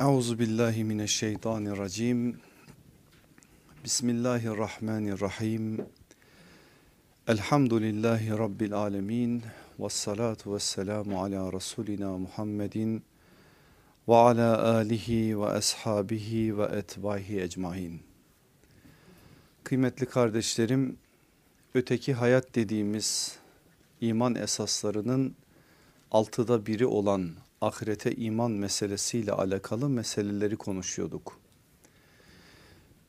Euzu billahi mineşşeytanirracim. Bismillahirrahmanirrahim. Elhamdülillahi rabbil alamin. Ves salatu vesselamu ala rasulina Muhammedin ve ala alihi ve ashabihi ve etbahi ecmaîn. Kıymetli kardeşlerim, öteki hayat dediğimiz iman esaslarının altıda biri olan ahirete iman meselesiyle alakalı meseleleri konuşuyorduk.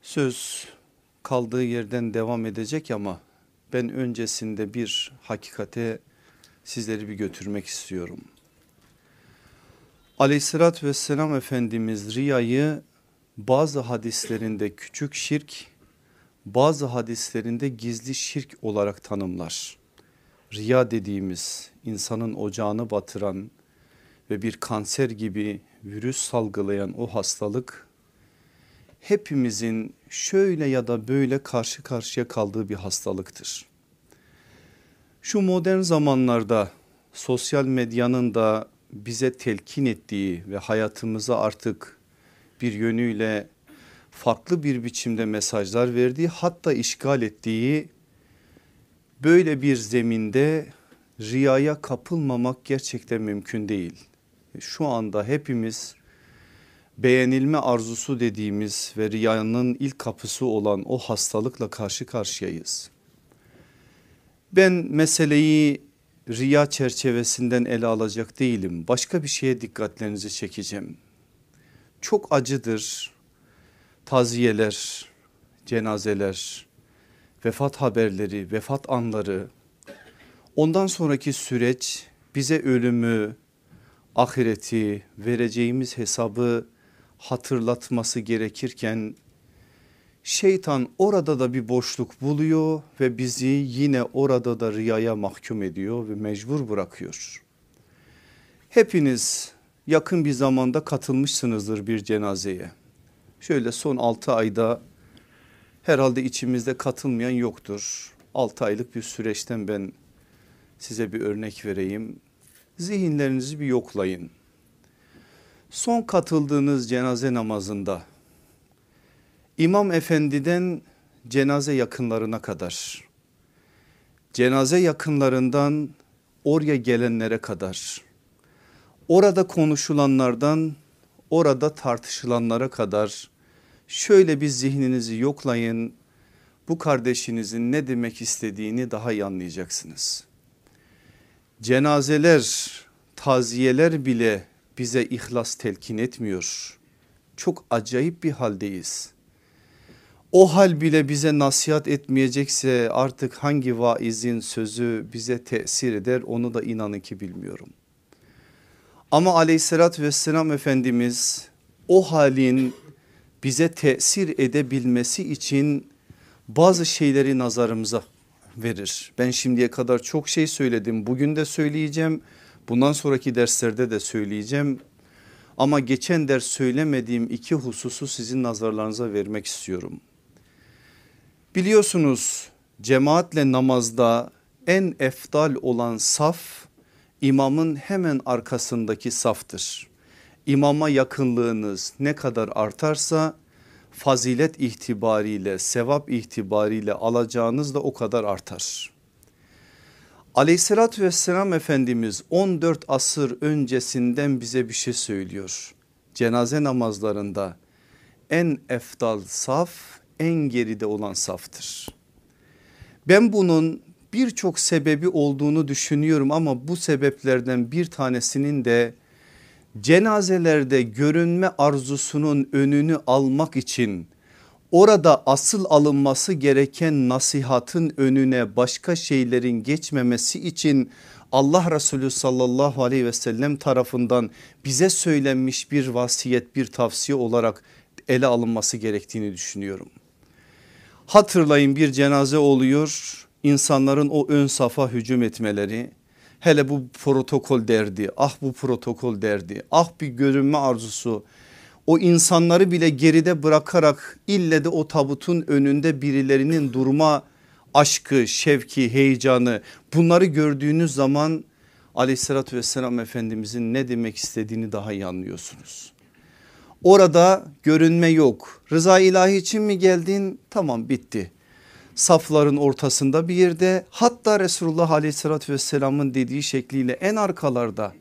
Söz kaldığı yerden devam edecek ama ben öncesinde bir hakikate sizleri bir götürmek istiyorum. Aleyhissalatü vesselam Efendimiz riyayı bazı hadislerinde küçük şirk bazı hadislerinde gizli şirk olarak tanımlar. Riya dediğimiz insanın ocağını batıran ve bir kanser gibi virüs salgılayan o hastalık hepimizin şöyle ya da böyle karşı karşıya kaldığı bir hastalıktır. Şu modern zamanlarda sosyal medyanın da bize telkin ettiği ve hayatımıza artık bir yönüyle farklı bir biçimde mesajlar verdiği hatta işgal ettiği böyle bir zeminde riyaya kapılmamak gerçekten mümkün değil şu anda hepimiz beğenilme arzusu dediğimiz ve riyanın ilk kapısı olan o hastalıkla karşı karşıyayız. Ben meseleyi riya çerçevesinden ele alacak değilim. Başka bir şeye dikkatlerinizi çekeceğim. Çok acıdır taziyeler, cenazeler, vefat haberleri, vefat anları. Ondan sonraki süreç bize ölümü, ahireti vereceğimiz hesabı hatırlatması gerekirken şeytan orada da bir boşluk buluyor ve bizi yine orada da riyaya mahkum ediyor ve mecbur bırakıyor. Hepiniz yakın bir zamanda katılmışsınızdır bir cenazeye. Şöyle son 6 ayda herhalde içimizde katılmayan yoktur. 6 aylık bir süreçten ben size bir örnek vereyim zihinlerinizi bir yoklayın. Son katıldığınız cenaze namazında İmam Efendi'den cenaze yakınlarına kadar cenaze yakınlarından oraya gelenlere kadar orada konuşulanlardan orada tartışılanlara kadar şöyle bir zihninizi yoklayın bu kardeşinizin ne demek istediğini daha iyi anlayacaksınız cenazeler, taziyeler bile bize ihlas telkin etmiyor. Çok acayip bir haldeyiz. O hal bile bize nasihat etmeyecekse artık hangi vaizin sözü bize tesir eder onu da inanın ki bilmiyorum. Ama aleyhissalatü vesselam Efendimiz o halin bize tesir edebilmesi için bazı şeyleri nazarımıza verir. Ben şimdiye kadar çok şey söyledim bugün de söyleyeceğim bundan sonraki derslerde de söyleyeceğim. Ama geçen ders söylemediğim iki hususu sizin nazarlarınıza vermek istiyorum. Biliyorsunuz cemaatle namazda en efdal olan saf imamın hemen arkasındaki saftır. İmama yakınlığınız ne kadar artarsa fazilet itibariyle sevap itibariyle alacağınız da o kadar artar. Aleyhissalatü vesselam Efendimiz 14 asır öncesinden bize bir şey söylüyor. Cenaze namazlarında en efdal saf en geride olan saftır. Ben bunun birçok sebebi olduğunu düşünüyorum ama bu sebeplerden bir tanesinin de cenazelerde görünme arzusunun önünü almak için orada asıl alınması gereken nasihatın önüne başka şeylerin geçmemesi için Allah Resulü sallallahu aleyhi ve sellem tarafından bize söylenmiş bir vasiyet bir tavsiye olarak ele alınması gerektiğini düşünüyorum. Hatırlayın bir cenaze oluyor insanların o ön safa hücum etmeleri Hele bu protokol derdi ah bu protokol derdi ah bir görünme arzusu o insanları bile geride bırakarak ille de o tabutun önünde birilerinin durma aşkı, şevki, heyecanı bunları gördüğünüz zaman aleyhissalatü vesselam efendimizin ne demek istediğini daha iyi anlıyorsunuz. Orada görünme yok. Rıza ilahi için mi geldin? Tamam bitti. Safların ortasında bir yerde hatta Resulullah aleyhissalatü vesselamın dediği şekliyle en arkalarda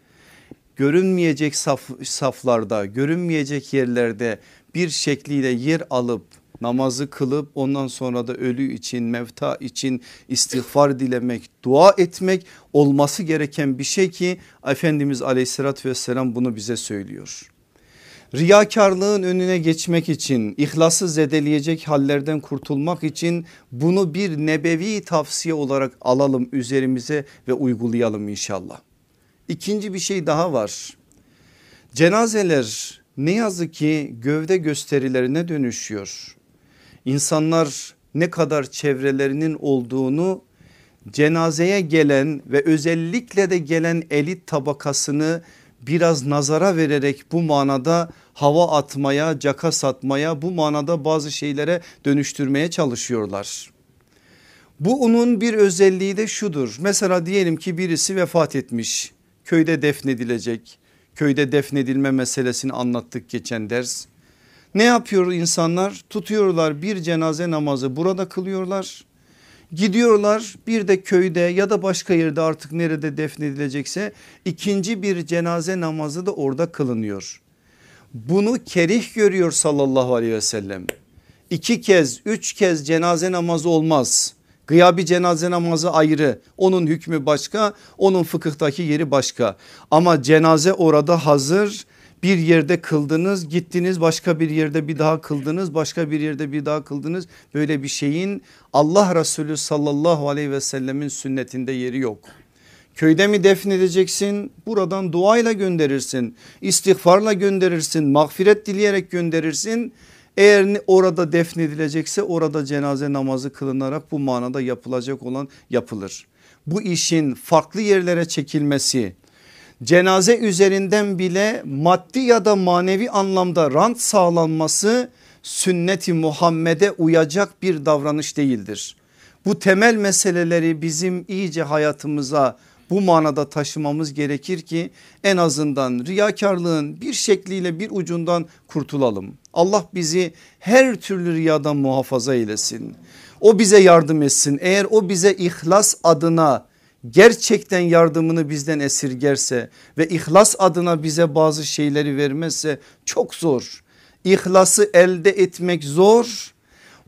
görünmeyecek saf, saflarda görünmeyecek yerlerde bir şekliyle yer alıp namazı kılıp ondan sonra da ölü için mevta için istiğfar dilemek dua etmek olması gereken bir şey ki Efendimiz aleyhissalatü vesselam bunu bize söylüyor. Riyakarlığın önüne geçmek için ihlası zedeleyecek hallerden kurtulmak için bunu bir nebevi tavsiye olarak alalım üzerimize ve uygulayalım inşallah. İkinci bir şey daha var. Cenazeler ne yazık ki gövde gösterilerine dönüşüyor. İnsanlar ne kadar çevrelerinin olduğunu cenazeye gelen ve özellikle de gelen elit tabakasını biraz nazara vererek bu manada hava atmaya, caka satmaya bu manada bazı şeylere dönüştürmeye çalışıyorlar. Bu onun bir özelliği de şudur. Mesela diyelim ki birisi vefat etmiş. Köyde defnedilecek. Köyde defnedilme meselesini anlattık geçen ders. Ne yapıyor insanlar? Tutuyorlar bir cenaze namazı burada kılıyorlar. Gidiyorlar bir de köyde ya da başka yerde artık nerede defnedilecekse ikinci bir cenaze namazı da orada kılınıyor. Bunu kerih görüyor sallallahu aleyhi ve sellem. İki kez üç kez cenaze namazı olmaz. Gıyabi cenaze namazı ayrı onun hükmü başka onun fıkıhtaki yeri başka ama cenaze orada hazır bir yerde kıldınız gittiniz başka bir yerde bir daha kıldınız başka bir yerde bir daha kıldınız böyle bir şeyin Allah Resulü sallallahu aleyhi ve sellemin sünnetinde yeri yok. Köyde mi defnedeceksin buradan duayla gönderirsin istiğfarla gönderirsin mağfiret dileyerek gönderirsin. Eğer orada defnedilecekse orada cenaze namazı kılınarak bu manada yapılacak olan yapılır. Bu işin farklı yerlere çekilmesi cenaze üzerinden bile maddi ya da manevi anlamda rant sağlanması sünneti Muhammed'e uyacak bir davranış değildir. Bu temel meseleleri bizim iyice hayatımıza bu manada taşımamız gerekir ki en azından riyakarlığın bir şekliyle bir ucundan kurtulalım. Allah bizi her türlü riyadan muhafaza eylesin. O bize yardım etsin. Eğer o bize ihlas adına gerçekten yardımını bizden esirgerse ve ihlas adına bize bazı şeyleri vermezse çok zor. İhlası elde etmek zor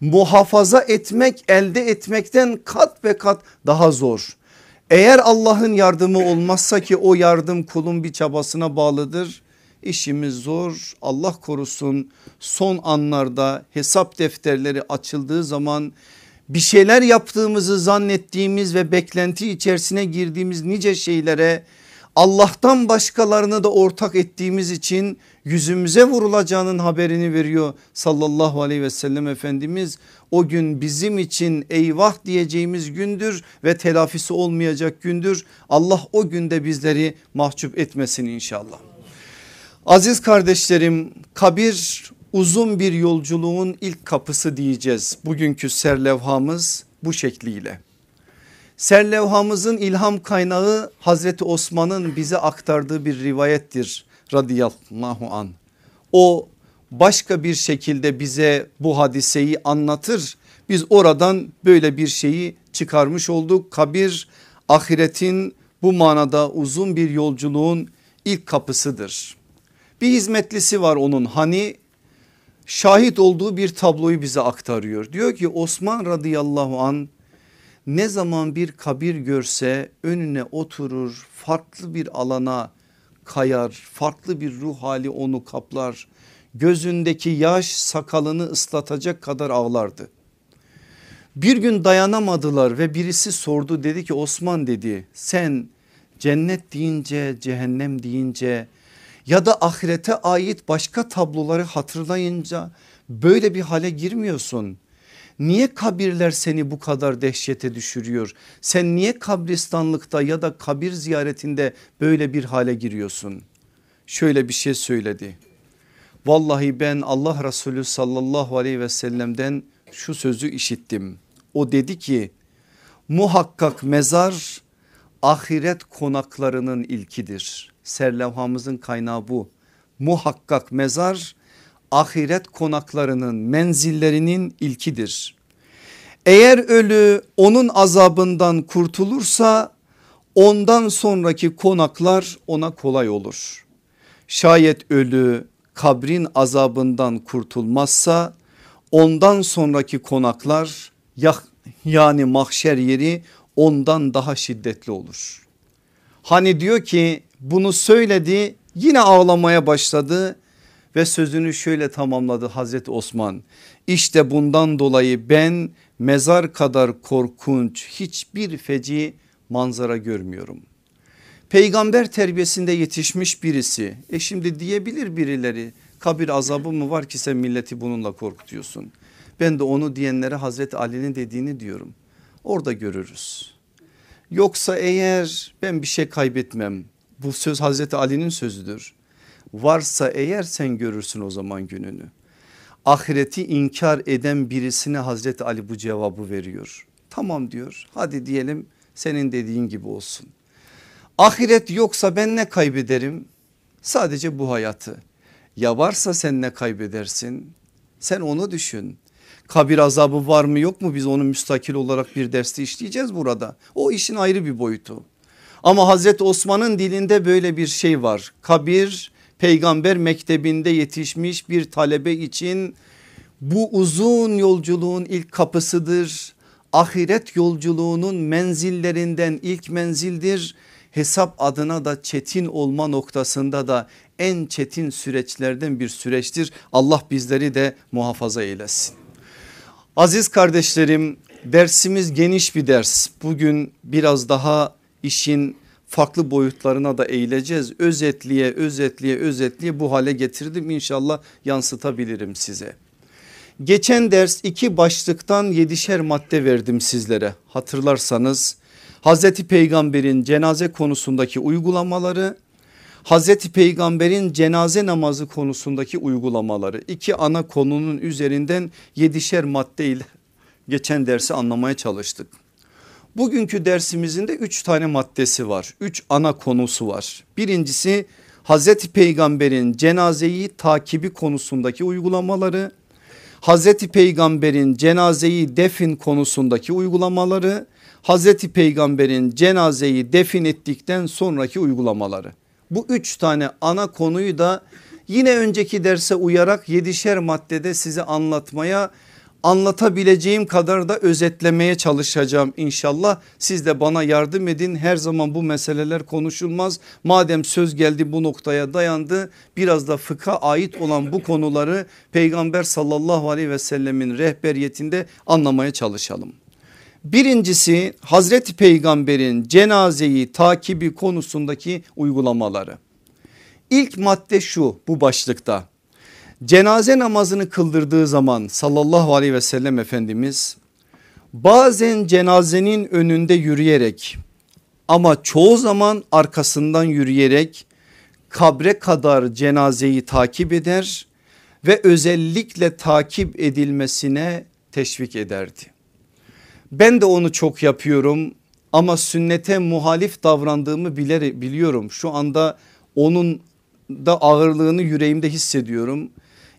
muhafaza etmek elde etmekten kat ve kat daha zor. Eğer Allah'ın yardımı olmazsa ki o yardım kulun bir çabasına bağlıdır. İşimiz zor Allah korusun son anlarda hesap defterleri açıldığı zaman bir şeyler yaptığımızı zannettiğimiz ve beklenti içerisine girdiğimiz nice şeylere Allah'tan başkalarını da ortak ettiğimiz için yüzümüze vurulacağının haberini veriyor sallallahu aleyhi ve sellem Efendimiz. O gün bizim için eyvah diyeceğimiz gündür ve telafisi olmayacak gündür. Allah o günde bizleri mahcup etmesin inşallah. Aziz kardeşlerim kabir uzun bir yolculuğun ilk kapısı diyeceğiz. Bugünkü serlevhamız bu şekliyle. Serlevhamızın ilham kaynağı Hazreti Osman'ın bize aktardığı bir rivayettir radıyallahu an. O başka bir şekilde bize bu hadiseyi anlatır. Biz oradan böyle bir şeyi çıkarmış olduk. Kabir ahiretin bu manada uzun bir yolculuğun ilk kapısıdır. Bir hizmetlisi var onun hani şahit olduğu bir tabloyu bize aktarıyor. Diyor ki Osman radıyallahu an ne zaman bir kabir görse önüne oturur farklı bir alana kayar farklı bir ruh hali onu kaplar gözündeki yaş sakalını ıslatacak kadar ağlardı. Bir gün dayanamadılar ve birisi sordu dedi ki Osman dedi sen cennet deyince cehennem deyince ya da ahirete ait başka tabloları hatırlayınca böyle bir hale girmiyorsun. Niye kabirler seni bu kadar dehşete düşürüyor? Sen niye kabristanlıkta ya da kabir ziyaretinde böyle bir hale giriyorsun? Şöyle bir şey söyledi. Vallahi ben Allah Resulü sallallahu aleyhi ve sellem'den şu sözü işittim. O dedi ki muhakkak mezar ahiret konaklarının ilkidir. Serlevhamızın kaynağı bu. Muhakkak mezar ahiret konaklarının menzillerinin ilkidir. Eğer ölü onun azabından kurtulursa ondan sonraki konaklar ona kolay olur. Şayet ölü kabrin azabından kurtulmazsa ondan sonraki konaklar yani mahşer yeri ondan daha şiddetli olur. Hani diyor ki bunu söyledi yine ağlamaya başladı ve sözünü şöyle tamamladı Hazreti Osman. İşte bundan dolayı ben mezar kadar korkunç hiçbir feci manzara görmüyorum. Peygamber terbiyesinde yetişmiş birisi e şimdi diyebilir birileri kabir azabı mı var ki sen milleti bununla korkutuyorsun. Ben de onu diyenlere Hazreti Ali'nin dediğini diyorum. Orada görürüz. Yoksa eğer ben bir şey kaybetmem bu söz Hazreti Ali'nin sözüdür. Varsa eğer sen görürsün o zaman gününü. Ahireti inkar eden birisine Hazreti Ali bu cevabı veriyor. Tamam diyor hadi diyelim senin dediğin gibi olsun. Ahiret yoksa ben ne kaybederim? Sadece bu hayatı. Ya varsa sen ne kaybedersin? Sen onu düşün. Kabir azabı var mı yok mu biz onu müstakil olarak bir derste işleyeceğiz burada. O işin ayrı bir boyutu. Ama Hazreti Osman'ın dilinde böyle bir şey var. Kabir peygamber mektebinde yetişmiş bir talebe için bu uzun yolculuğun ilk kapısıdır. Ahiret yolculuğunun menzillerinden ilk menzildir. Hesap adına da çetin olma noktasında da en çetin süreçlerden bir süreçtir. Allah bizleri de muhafaza eylesin. Aziz kardeşlerim dersimiz geniş bir ders. Bugün biraz daha işin farklı boyutlarına da eğileceğiz. Özetliye özetliye özetliye bu hale getirdim inşallah yansıtabilirim size. Geçen ders iki başlıktan yedişer madde verdim sizlere hatırlarsanız. Hazreti Peygamber'in cenaze konusundaki uygulamaları Hazreti Peygamber'in cenaze namazı konusundaki uygulamaları iki ana konunun üzerinden yedişer madde ile geçen dersi anlamaya çalıştık. Bugünkü dersimizin de üç tane maddesi var. Üç ana konusu var. Birincisi Hazreti Peygamber'in cenazeyi takibi konusundaki uygulamaları. Hazreti Peygamber'in cenazeyi defin konusundaki uygulamaları. Hazreti Peygamber'in cenazeyi defin ettikten sonraki uygulamaları. Bu üç tane ana konuyu da yine önceki derse uyarak yedişer maddede size anlatmaya anlatabileceğim kadar da özetlemeye çalışacağım inşallah. Siz de bana yardım edin her zaman bu meseleler konuşulmaz. Madem söz geldi bu noktaya dayandı biraz da fıkha ait olan bu konuları peygamber sallallahu aleyhi ve sellemin rehberiyetinde anlamaya çalışalım. Birincisi Hazreti Peygamber'in cenazeyi takibi konusundaki uygulamaları. İlk madde şu bu başlıkta cenaze namazını kıldırdığı zaman sallallahu aleyhi ve sellem Efendimiz bazen cenazenin önünde yürüyerek ama çoğu zaman arkasından yürüyerek kabre kadar cenazeyi takip eder ve özellikle takip edilmesine teşvik ederdi. Ben de onu çok yapıyorum ama sünnete muhalif davrandığımı biler, biliyorum. Şu anda onun da ağırlığını yüreğimde hissediyorum.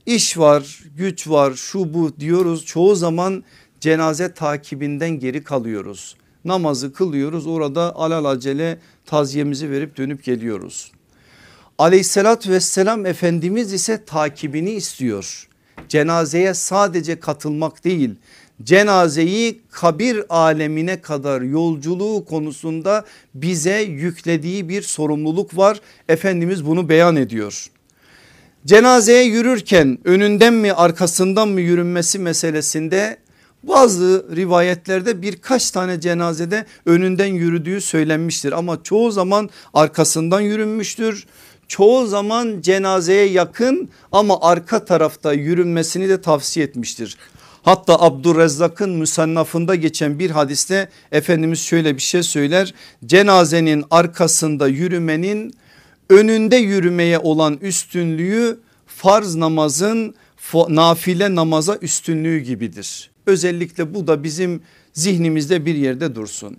İş var, güç var, şu bu diyoruz. Çoğu zaman cenaze takibinden geri kalıyoruz. Namazı kılıyoruz orada alelacele taziyemizi verip dönüp geliyoruz. Aleyhissalatü vesselam Efendimiz ise takibini istiyor. Cenazeye sadece katılmak değil cenazeyi kabir alemine kadar yolculuğu konusunda bize yüklediği bir sorumluluk var. Efendimiz bunu beyan ediyor. Cenazeye yürürken önünden mi arkasından mı yürünmesi meselesinde bazı rivayetlerde birkaç tane cenazede önünden yürüdüğü söylenmiştir ama çoğu zaman arkasından yürünmüştür. Çoğu zaman cenazeye yakın ama arka tarafta yürünmesini de tavsiye etmiştir. Hatta Abdurrezzak'ın müsannafında geçen bir hadiste Efendimiz şöyle bir şey söyler. Cenazenin arkasında yürümenin önünde yürümeye olan üstünlüğü farz namazın nafile namaza üstünlüğü gibidir. Özellikle bu da bizim zihnimizde bir yerde dursun.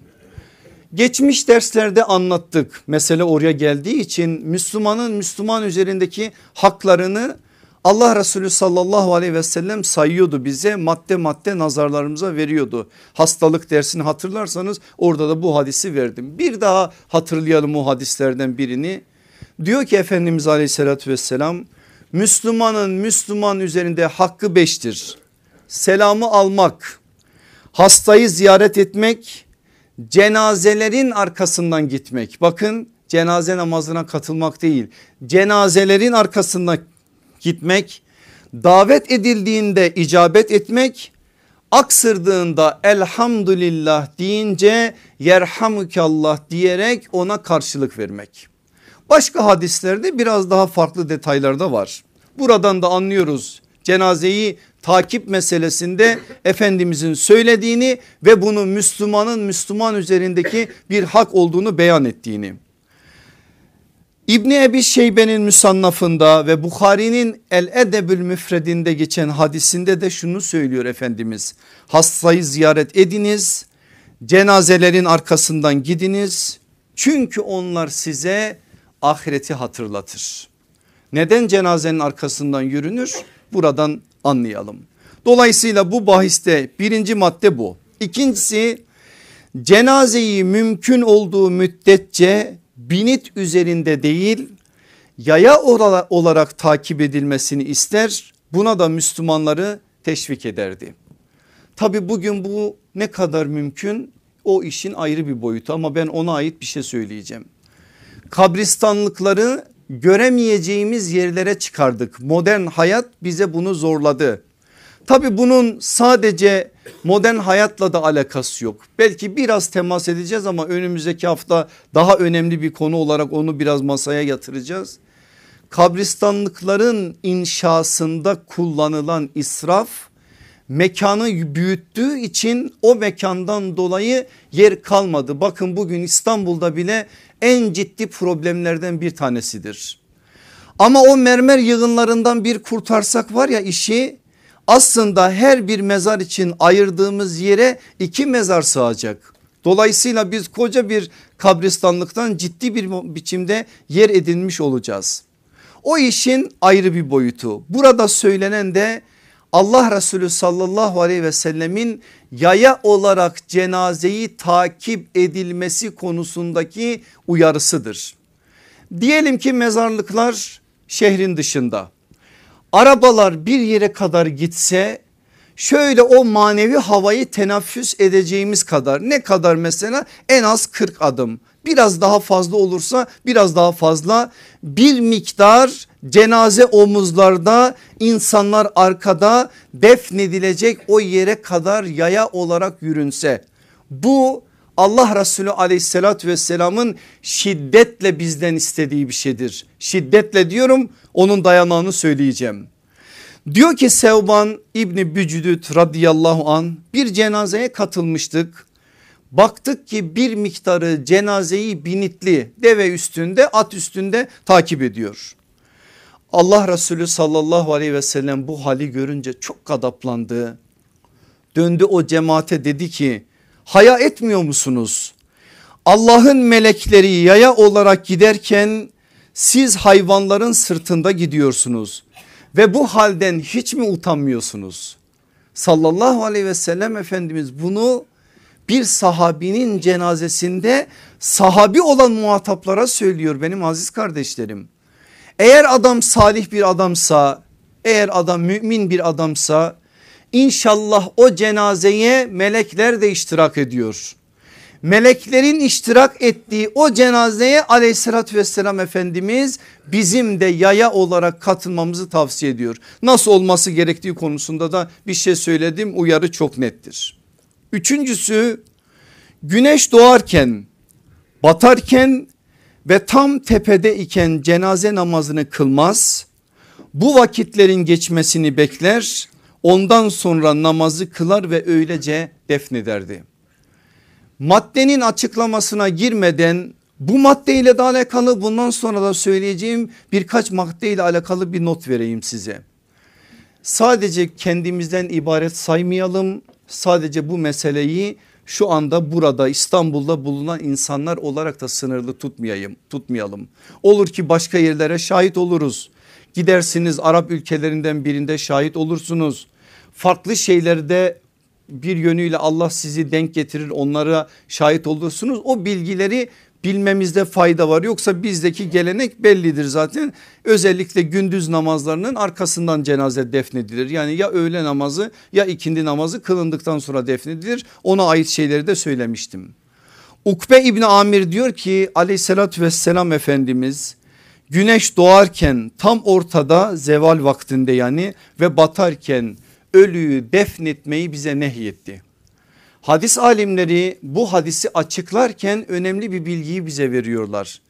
Geçmiş derslerde anlattık mesele oraya geldiği için Müslümanın Müslüman üzerindeki haklarını Allah Resulü sallallahu aleyhi ve sellem sayıyordu bize madde madde nazarlarımıza veriyordu. Hastalık dersini hatırlarsanız orada da bu hadisi verdim. Bir daha hatırlayalım o hadislerden birini. Diyor ki Efendimiz aleyhissalatü vesselam Müslümanın Müslüman üzerinde hakkı beştir. Selamı almak, hastayı ziyaret etmek, cenazelerin arkasından gitmek. Bakın cenaze namazına katılmak değil cenazelerin arkasından gitmek, davet edildiğinde icabet etmek, aksırdığında elhamdülillah deyince yerhamukallah diyerek ona karşılık vermek. Başka hadislerde biraz daha farklı detaylarda var. Buradan da anlıyoruz cenazeyi takip meselesinde Efendimizin söylediğini ve bunu Müslümanın Müslüman üzerindeki bir hak olduğunu beyan ettiğini. İbni Ebi Şeybe'nin müsannafında ve Bukhari'nin El Edebül Müfredinde geçen hadisinde de şunu söylüyor Efendimiz. Hastayı ziyaret ediniz, cenazelerin arkasından gidiniz. Çünkü onlar size ahireti hatırlatır. Neden cenazenin arkasından yürünür? Buradan anlayalım. Dolayısıyla bu bahiste birinci madde bu. İkincisi cenazeyi mümkün olduğu müddetçe binit üzerinde değil yaya olarak takip edilmesini ister buna da Müslümanları teşvik ederdi. Tabi bugün bu ne kadar mümkün o işin ayrı bir boyutu ama ben ona ait bir şey söyleyeceğim. Kabristanlıkları göremeyeceğimiz yerlere çıkardık. Modern hayat bize bunu zorladı. Tabi bunun sadece modern hayatla da alakası yok. Belki biraz temas edeceğiz ama önümüzdeki hafta daha önemli bir konu olarak onu biraz masaya yatıracağız. Kabristanlıkların inşasında kullanılan israf mekanı büyüttüğü için o mekandan dolayı yer kalmadı. Bakın bugün İstanbul'da bile en ciddi problemlerden bir tanesidir. Ama o mermer yığınlarından bir kurtarsak var ya işi aslında her bir mezar için ayırdığımız yere iki mezar sığacak. Dolayısıyla biz koca bir kabristanlıktan ciddi bir biçimde yer edinmiş olacağız. O işin ayrı bir boyutu. Burada söylenen de Allah Resulü sallallahu aleyhi ve sellemin yaya olarak cenazeyi takip edilmesi konusundaki uyarısıdır. Diyelim ki mezarlıklar şehrin dışında. Arabalar bir yere kadar gitse şöyle o manevi havayı teneffüs edeceğimiz kadar ne kadar mesela? En az 40 adım. Biraz daha fazla olursa biraz daha fazla bir miktar cenaze omuzlarda insanlar arkada defnedilecek o yere kadar yaya olarak yürünse bu Allah Resulü aleyhissalatü vesselamın şiddetle bizden istediği bir şeydir. Şiddetle diyorum onun dayanağını söyleyeceğim. Diyor ki Sevban İbni Bücüdüt radıyallahu an bir cenazeye katılmıştık. Baktık ki bir miktarı cenazeyi binitli deve üstünde at üstünde takip ediyor. Allah Resulü sallallahu aleyhi ve sellem bu hali görünce çok kadaplandı. Döndü o cemaate dedi ki haya etmiyor musunuz? Allah'ın melekleri yaya olarak giderken siz hayvanların sırtında gidiyorsunuz ve bu halden hiç mi utanmıyorsunuz? Sallallahu aleyhi ve sellem Efendimiz bunu bir sahabinin cenazesinde sahabi olan muhataplara söylüyor benim aziz kardeşlerim. Eğer adam salih bir adamsa eğer adam mümin bir adamsa İnşallah o cenazeye melekler de iştirak ediyor. Meleklerin iştirak ettiği o cenazeye aleyhissalatü vesselam Efendimiz bizim de yaya olarak katılmamızı tavsiye ediyor. Nasıl olması gerektiği konusunda da bir şey söyledim uyarı çok nettir. Üçüncüsü güneş doğarken batarken ve tam tepede iken cenaze namazını kılmaz. Bu vakitlerin geçmesini bekler Ondan sonra namazı kılar ve öylece defnederdi. Maddenin açıklamasına girmeden bu maddeyle de alakalı bundan sonra da söyleyeceğim birkaç maddeyle alakalı bir not vereyim size. Sadece kendimizden ibaret saymayalım. Sadece bu meseleyi şu anda burada İstanbul'da bulunan insanlar olarak da sınırlı tutmayayım, tutmayalım. Olur ki başka yerlere şahit oluruz Gidersiniz Arap ülkelerinden birinde şahit olursunuz. Farklı şeylerde bir yönüyle Allah sizi denk getirir onlara şahit olursunuz. O bilgileri bilmemizde fayda var. Yoksa bizdeki gelenek bellidir zaten. Özellikle gündüz namazlarının arkasından cenaze defnedilir. Yani ya öğle namazı ya ikindi namazı kılındıktan sonra defnedilir. Ona ait şeyleri de söylemiştim. Ukbe İbni Amir diyor ki aleyhissalatü vesselam Efendimiz güneş doğarken tam ortada zeval vaktinde yani ve batarken ölüyü defnetmeyi bize nehyetti. Hadis alimleri bu hadisi açıklarken önemli bir bilgiyi bize veriyorlar.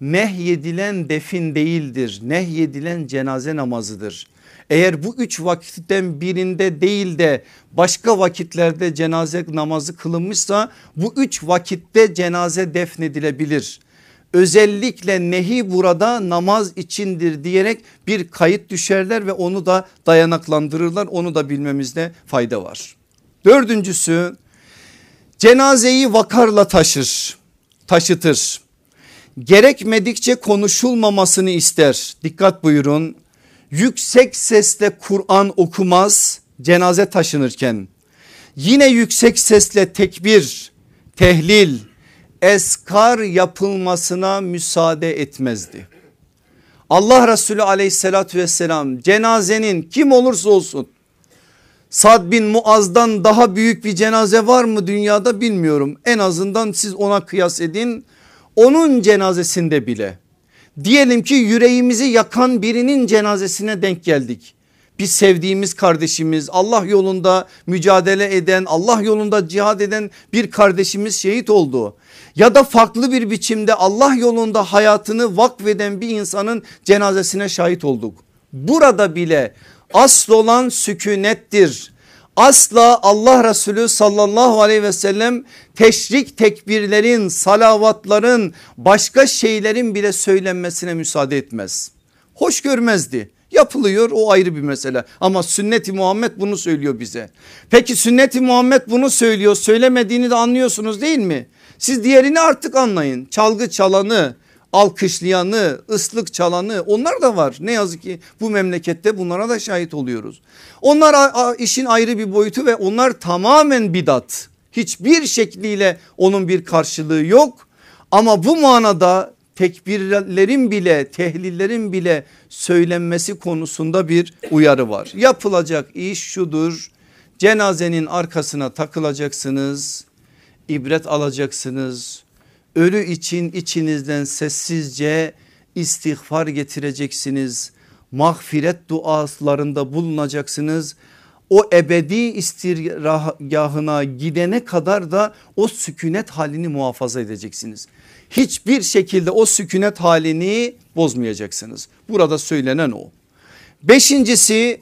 Nehyedilen defin değildir. Nehyedilen cenaze namazıdır. Eğer bu üç vakitten birinde değil de başka vakitlerde cenaze namazı kılınmışsa bu üç vakitte cenaze defnedilebilir. Özellikle nehi burada namaz içindir diyerek bir kayıt düşerler ve onu da dayanaklandırırlar. Onu da bilmemizde fayda var. Dördüncüsü cenazeyi vakarla taşır, taşıtır. Gerekmedikçe konuşulmamasını ister. Dikkat buyurun. Yüksek sesle Kur'an okumaz cenaze taşınırken. Yine yüksek sesle tekbir, tehlil, eskar yapılmasına müsaade etmezdi. Allah Resulü aleyhissalatü vesselam cenazenin kim olursa olsun Sad bin Muaz'dan daha büyük bir cenaze var mı dünyada bilmiyorum. En azından siz ona kıyas edin. Onun cenazesinde bile diyelim ki yüreğimizi yakan birinin cenazesine denk geldik. Biz sevdiğimiz kardeşimiz Allah yolunda mücadele eden Allah yolunda cihad eden bir kardeşimiz şehit oldu. Ya da farklı bir biçimde Allah yolunda hayatını vakfeden bir insanın cenazesine şahit olduk. Burada bile asıl olan sükunettir. Asla Allah Resulü sallallahu aleyhi ve sellem teşrik tekbirlerin, salavatların, başka şeylerin bile söylenmesine müsaade etmez. Hoş görmezdi. Yapılıyor o ayrı bir mesele ama sünneti Muhammed bunu söylüyor bize. Peki sünneti Muhammed bunu söylüyor söylemediğini de anlıyorsunuz değil mi? Siz diğerini artık anlayın çalgı çalanı alkışlayanı, ıslık çalanı onlar da var. Ne yazık ki bu memlekette bunlara da şahit oluyoruz. Onlar işin ayrı bir boyutu ve onlar tamamen bidat. Hiçbir şekliyle onun bir karşılığı yok. Ama bu manada tekbirlerin bile tehlillerin bile söylenmesi konusunda bir uyarı var. Yapılacak iş şudur cenazenin arkasına takılacaksınız ibret alacaksınız ölü için içinizden sessizce istiğfar getireceksiniz. Mağfiret dualarında bulunacaksınız. O ebedi istirgahına gidene kadar da o sükunet halini muhafaza edeceksiniz. Hiçbir şekilde o sükunet halini bozmayacaksınız. Burada söylenen o. Beşincisi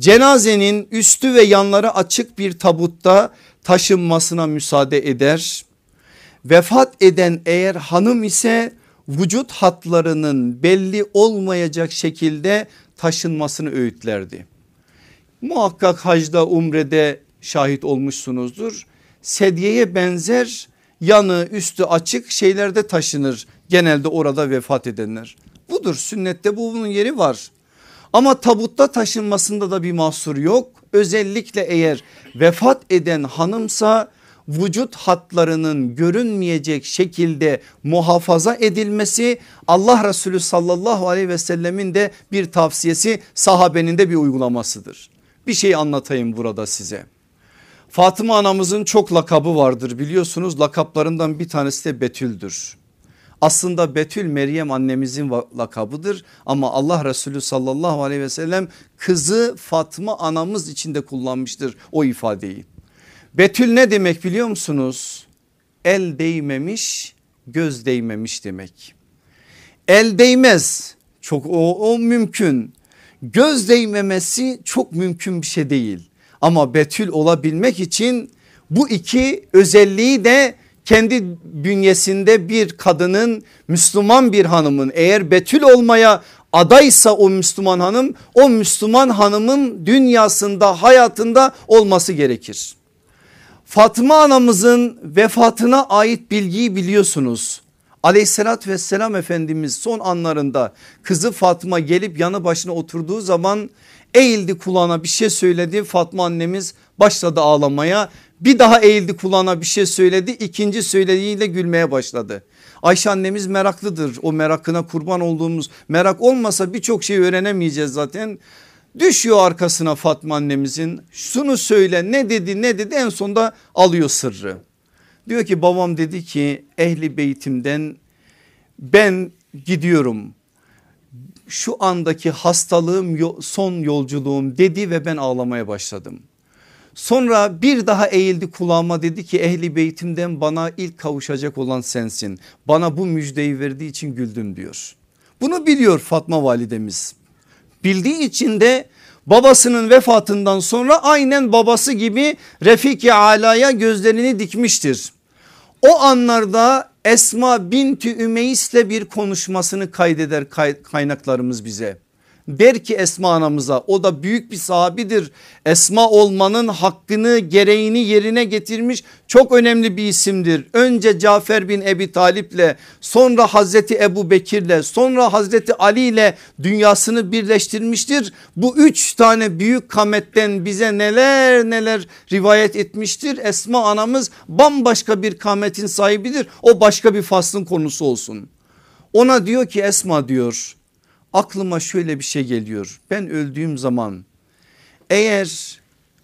cenazenin üstü ve yanları açık bir tabutta taşınmasına müsaade eder. Vefat eden eğer hanım ise vücut hatlarının belli olmayacak şekilde taşınmasını öğütlerdi. Muhakkak hacda umrede şahit olmuşsunuzdur. Sedyeye benzer yanı üstü açık şeylerde taşınır genelde orada vefat edenler. Budur sünnette bu bunun yeri var. Ama tabutta taşınmasında da bir mahsur yok. Özellikle eğer vefat eden hanımsa vücut hatlarının görünmeyecek şekilde muhafaza edilmesi Allah Resulü sallallahu aleyhi ve sellemin de bir tavsiyesi sahabenin de bir uygulamasıdır. Bir şey anlatayım burada size. Fatıma anamızın çok lakabı vardır biliyorsunuz lakaplarından bir tanesi de Betül'dür. Aslında Betül Meryem annemizin lakabıdır ama Allah Resulü sallallahu aleyhi ve sellem kızı Fatma anamız için de kullanmıştır o ifadeyi. Betül ne demek biliyor musunuz? El değmemiş göz değmemiş demek. El değmez çok o, o mümkün. Göz değmemesi çok mümkün bir şey değil. Ama betül olabilmek için bu iki özelliği de kendi bünyesinde bir kadının Müslüman bir hanımın eğer betül olmaya adaysa o Müslüman hanım o Müslüman hanımın dünyasında hayatında olması gerekir. Fatma anamızın vefatına ait bilgiyi biliyorsunuz. Aleyhissalatü vesselam Efendimiz son anlarında kızı Fatma gelip yanı başına oturduğu zaman eğildi kulağına bir şey söyledi. Fatma annemiz başladı ağlamaya bir daha eğildi kulağına bir şey söyledi ikinci söylediğiyle gülmeye başladı. Ayşe annemiz meraklıdır o merakına kurban olduğumuz merak olmasa birçok şey öğrenemeyeceğiz zaten. Düşüyor arkasına Fatma annemizin şunu söyle ne dedi ne dedi en sonunda alıyor sırrı. Diyor ki babam dedi ki ehli beytimden ben gidiyorum şu andaki hastalığım son yolculuğum dedi ve ben ağlamaya başladım. Sonra bir daha eğildi kulağıma dedi ki ehli beytimden bana ilk kavuşacak olan sensin. Bana bu müjdeyi verdiği için güldüm diyor. Bunu biliyor Fatma validemiz. Bildiği için de babasının vefatından sonra aynen babası gibi Refiki Ala'ya gözlerini dikmiştir. O anlarda Esma binti Ümeys'le bir konuşmasını kaydeder kaynaklarımız bize. Der ki Esma anamıza o da büyük bir sahabidir. Esma olmanın hakkını gereğini yerine getirmiş çok önemli bir isimdir. Önce Cafer bin Ebi Talip'le sonra Hazreti Ebu Bekir'le sonra Hazreti Ali ile dünyasını birleştirmiştir. Bu üç tane büyük kametten bize neler neler rivayet etmiştir. Esma anamız bambaşka bir kametin sahibidir. O başka bir faslın konusu olsun. Ona diyor ki Esma diyor aklıma şöyle bir şey geliyor. Ben öldüğüm zaman eğer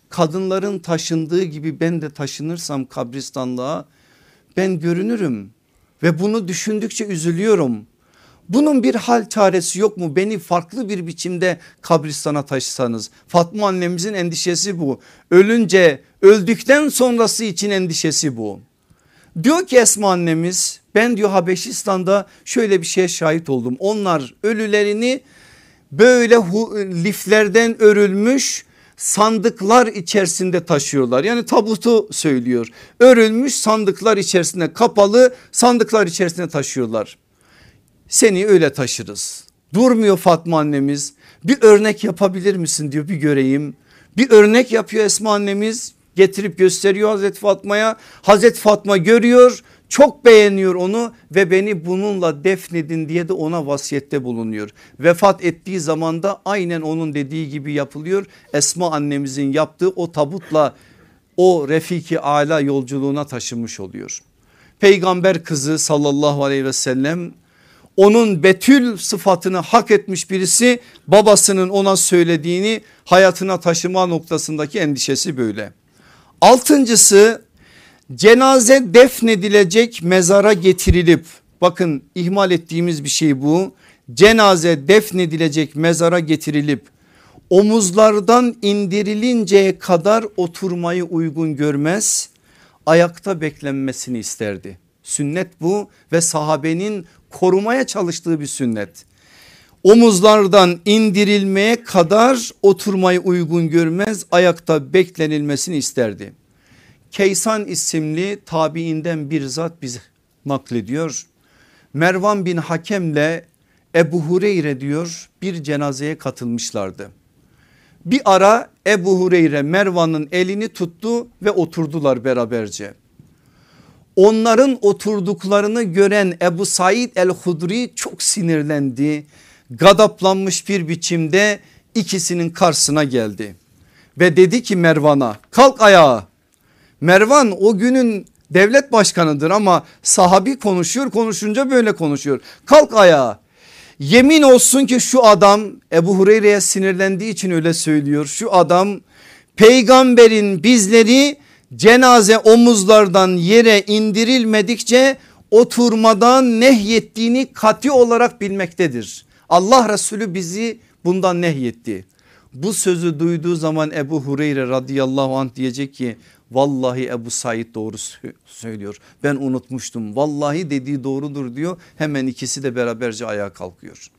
kadınların taşındığı gibi ben de taşınırsam kabristanlığa ben görünürüm ve bunu düşündükçe üzülüyorum. Bunun bir hal çaresi yok mu? Beni farklı bir biçimde kabristana taşısanız. Fatma annemizin endişesi bu. Ölünce öldükten sonrası için endişesi bu. Diyor ki Esma annemiz ben diyor Habeşistan'da şöyle bir şeye şahit oldum. Onlar ölülerini böyle liflerden örülmüş sandıklar içerisinde taşıyorlar. Yani tabutu söylüyor. Örülmüş sandıklar içerisinde kapalı sandıklar içerisinde taşıyorlar. Seni öyle taşırız. Durmuyor Fatma annemiz. Bir örnek yapabilir misin diyor bir göreyim. Bir örnek yapıyor Esma annemiz getirip gösteriyor Hazreti Fatma'ya. Hazreti Fatma görüyor çok beğeniyor onu ve beni bununla defnedin diye de ona vasiyette bulunuyor. Vefat ettiği zaman da aynen onun dediği gibi yapılıyor. Esma annemizin yaptığı o tabutla o Refiki Ala yolculuğuna taşınmış oluyor. Peygamber kızı sallallahu aleyhi ve sellem onun betül sıfatını hak etmiş birisi babasının ona söylediğini hayatına taşıma noktasındaki endişesi böyle. Altıncısı cenaze defnedilecek mezara getirilip bakın ihmal ettiğimiz bir şey bu. Cenaze defnedilecek mezara getirilip omuzlardan indirilinceye kadar oturmayı uygun görmez ayakta beklenmesini isterdi. Sünnet bu ve sahabenin korumaya çalıştığı bir sünnet. Omuzlardan indirilmeye kadar oturmayı uygun görmez ayakta beklenilmesini isterdi. Keysan isimli tabiinden bir zat bizi naklediyor. Mervan bin Hakem'le Ebu Hureyre diyor bir cenazeye katılmışlardı. Bir ara Ebu Hureyre Mervan'ın elini tuttu ve oturdular beraberce. Onların oturduklarını gören Ebu Said el-Hudri çok sinirlendi. Gadaplanmış bir biçimde ikisinin karşısına geldi. Ve dedi ki Mervan'a kalk ayağa Mervan o günün devlet başkanıdır ama sahabi konuşuyor konuşunca böyle konuşuyor. Kalk ayağa yemin olsun ki şu adam Ebu Hureyre'ye sinirlendiği için öyle söylüyor. Şu adam peygamberin bizleri cenaze omuzlardan yere indirilmedikçe oturmadan nehyettiğini kati olarak bilmektedir. Allah Resulü bizi bundan nehyetti. Bu sözü duyduğu zaman Ebu Hureyre radıyallahu anh diyecek ki Vallahi Ebu Said doğru söylüyor. Ben unutmuştum. Vallahi dediği doğrudur diyor. Hemen ikisi de beraberce ayağa kalkıyor.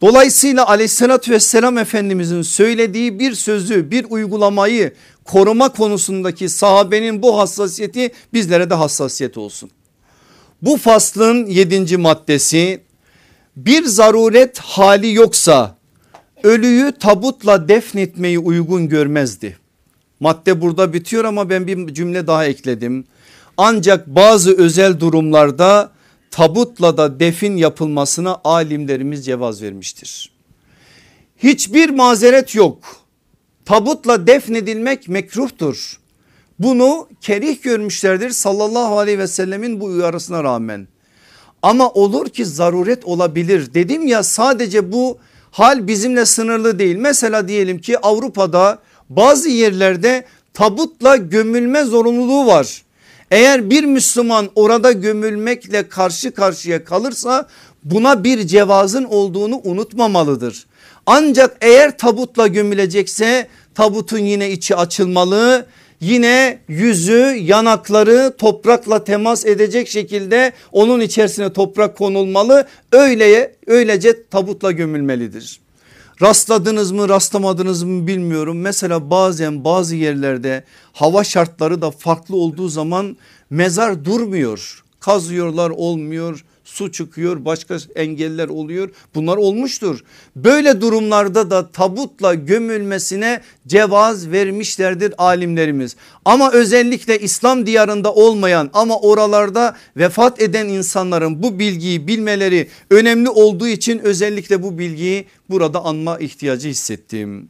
Dolayısıyla aleyhissalatü vesselam efendimizin söylediği bir sözü bir uygulamayı koruma konusundaki sahabenin bu hassasiyeti bizlere de hassasiyet olsun. Bu faslın yedinci maddesi bir zaruret hali yoksa ölüyü tabutla defnetmeyi uygun görmezdi. Madde burada bitiyor ama ben bir cümle daha ekledim. Ancak bazı özel durumlarda tabutla da defin yapılmasına alimlerimiz cevaz vermiştir. Hiçbir mazeret yok. Tabutla defnedilmek mekruhtur. Bunu kerih görmüşlerdir sallallahu aleyhi ve sellemin bu uyarısına rağmen. Ama olur ki zaruret olabilir. Dedim ya sadece bu hal bizimle sınırlı değil. Mesela diyelim ki Avrupa'da bazı yerlerde tabutla gömülme zorunluluğu var. Eğer bir Müslüman orada gömülmekle karşı karşıya kalırsa buna bir cevazın olduğunu unutmamalıdır. Ancak eğer tabutla gömülecekse tabutun yine içi açılmalı. Yine yüzü yanakları toprakla temas edecek şekilde onun içerisine toprak konulmalı. Öyleye öylece tabutla gömülmelidir. Rastladınız mı rastlamadınız mı bilmiyorum. Mesela bazen bazı yerlerde hava şartları da farklı olduğu zaman mezar durmuyor. Kazıyorlar olmuyor su çıkıyor başka engeller oluyor bunlar olmuştur. Böyle durumlarda da tabutla gömülmesine cevaz vermişlerdir alimlerimiz. Ama özellikle İslam diyarında olmayan ama oralarda vefat eden insanların bu bilgiyi bilmeleri önemli olduğu için özellikle bu bilgiyi burada anma ihtiyacı hissettim.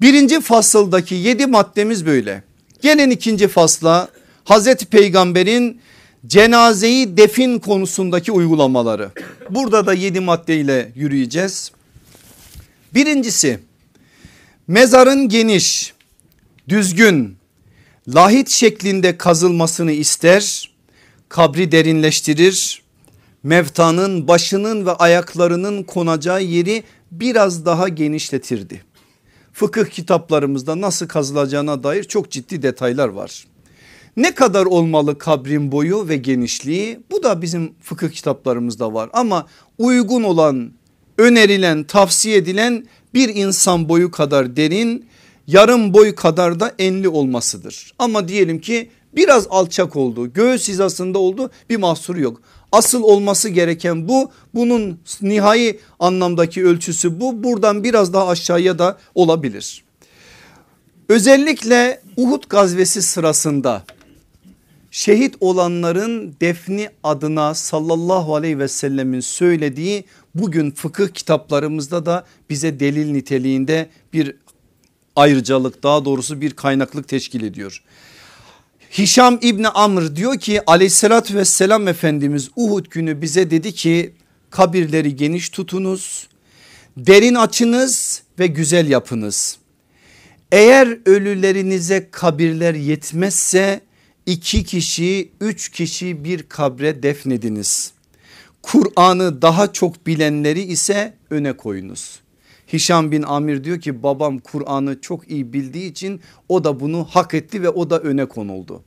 Birinci fasıldaki yedi maddemiz böyle. Gelin ikinci fasla Hazreti Peygamber'in cenazeyi defin konusundaki uygulamaları. Burada da yedi maddeyle yürüyeceğiz. Birincisi mezarın geniş, düzgün, lahit şeklinde kazılmasını ister, kabri derinleştirir, mevtanın başının ve ayaklarının konacağı yeri biraz daha genişletirdi. Fıkıh kitaplarımızda nasıl kazılacağına dair çok ciddi detaylar var. Ne kadar olmalı kabrin boyu ve genişliği bu da bizim fıkıh kitaplarımızda var ama uygun olan önerilen tavsiye edilen bir insan boyu kadar derin yarım boy kadar da enli olmasıdır. Ama diyelim ki biraz alçak oldu göğüs hizasında oldu bir mahsuru yok. Asıl olması gereken bu bunun nihai anlamdaki ölçüsü bu buradan biraz daha aşağıya da olabilir. Özellikle Uhud gazvesi sırasında şehit olanların defni adına sallallahu aleyhi ve sellemin söylediği bugün fıkıh kitaplarımızda da bize delil niteliğinde bir ayrıcalık daha doğrusu bir kaynaklık teşkil ediyor. Hişam İbni Amr diyor ki aleyhissalatü vesselam Efendimiz Uhud günü bize dedi ki kabirleri geniş tutunuz derin açınız ve güzel yapınız. Eğer ölülerinize kabirler yetmezse iki kişi üç kişi bir kabre defnediniz. Kur'an'ı daha çok bilenleri ise öne koyunuz. Hişam bin Amir diyor ki babam Kur'an'ı çok iyi bildiği için o da bunu hak etti ve o da öne konuldu.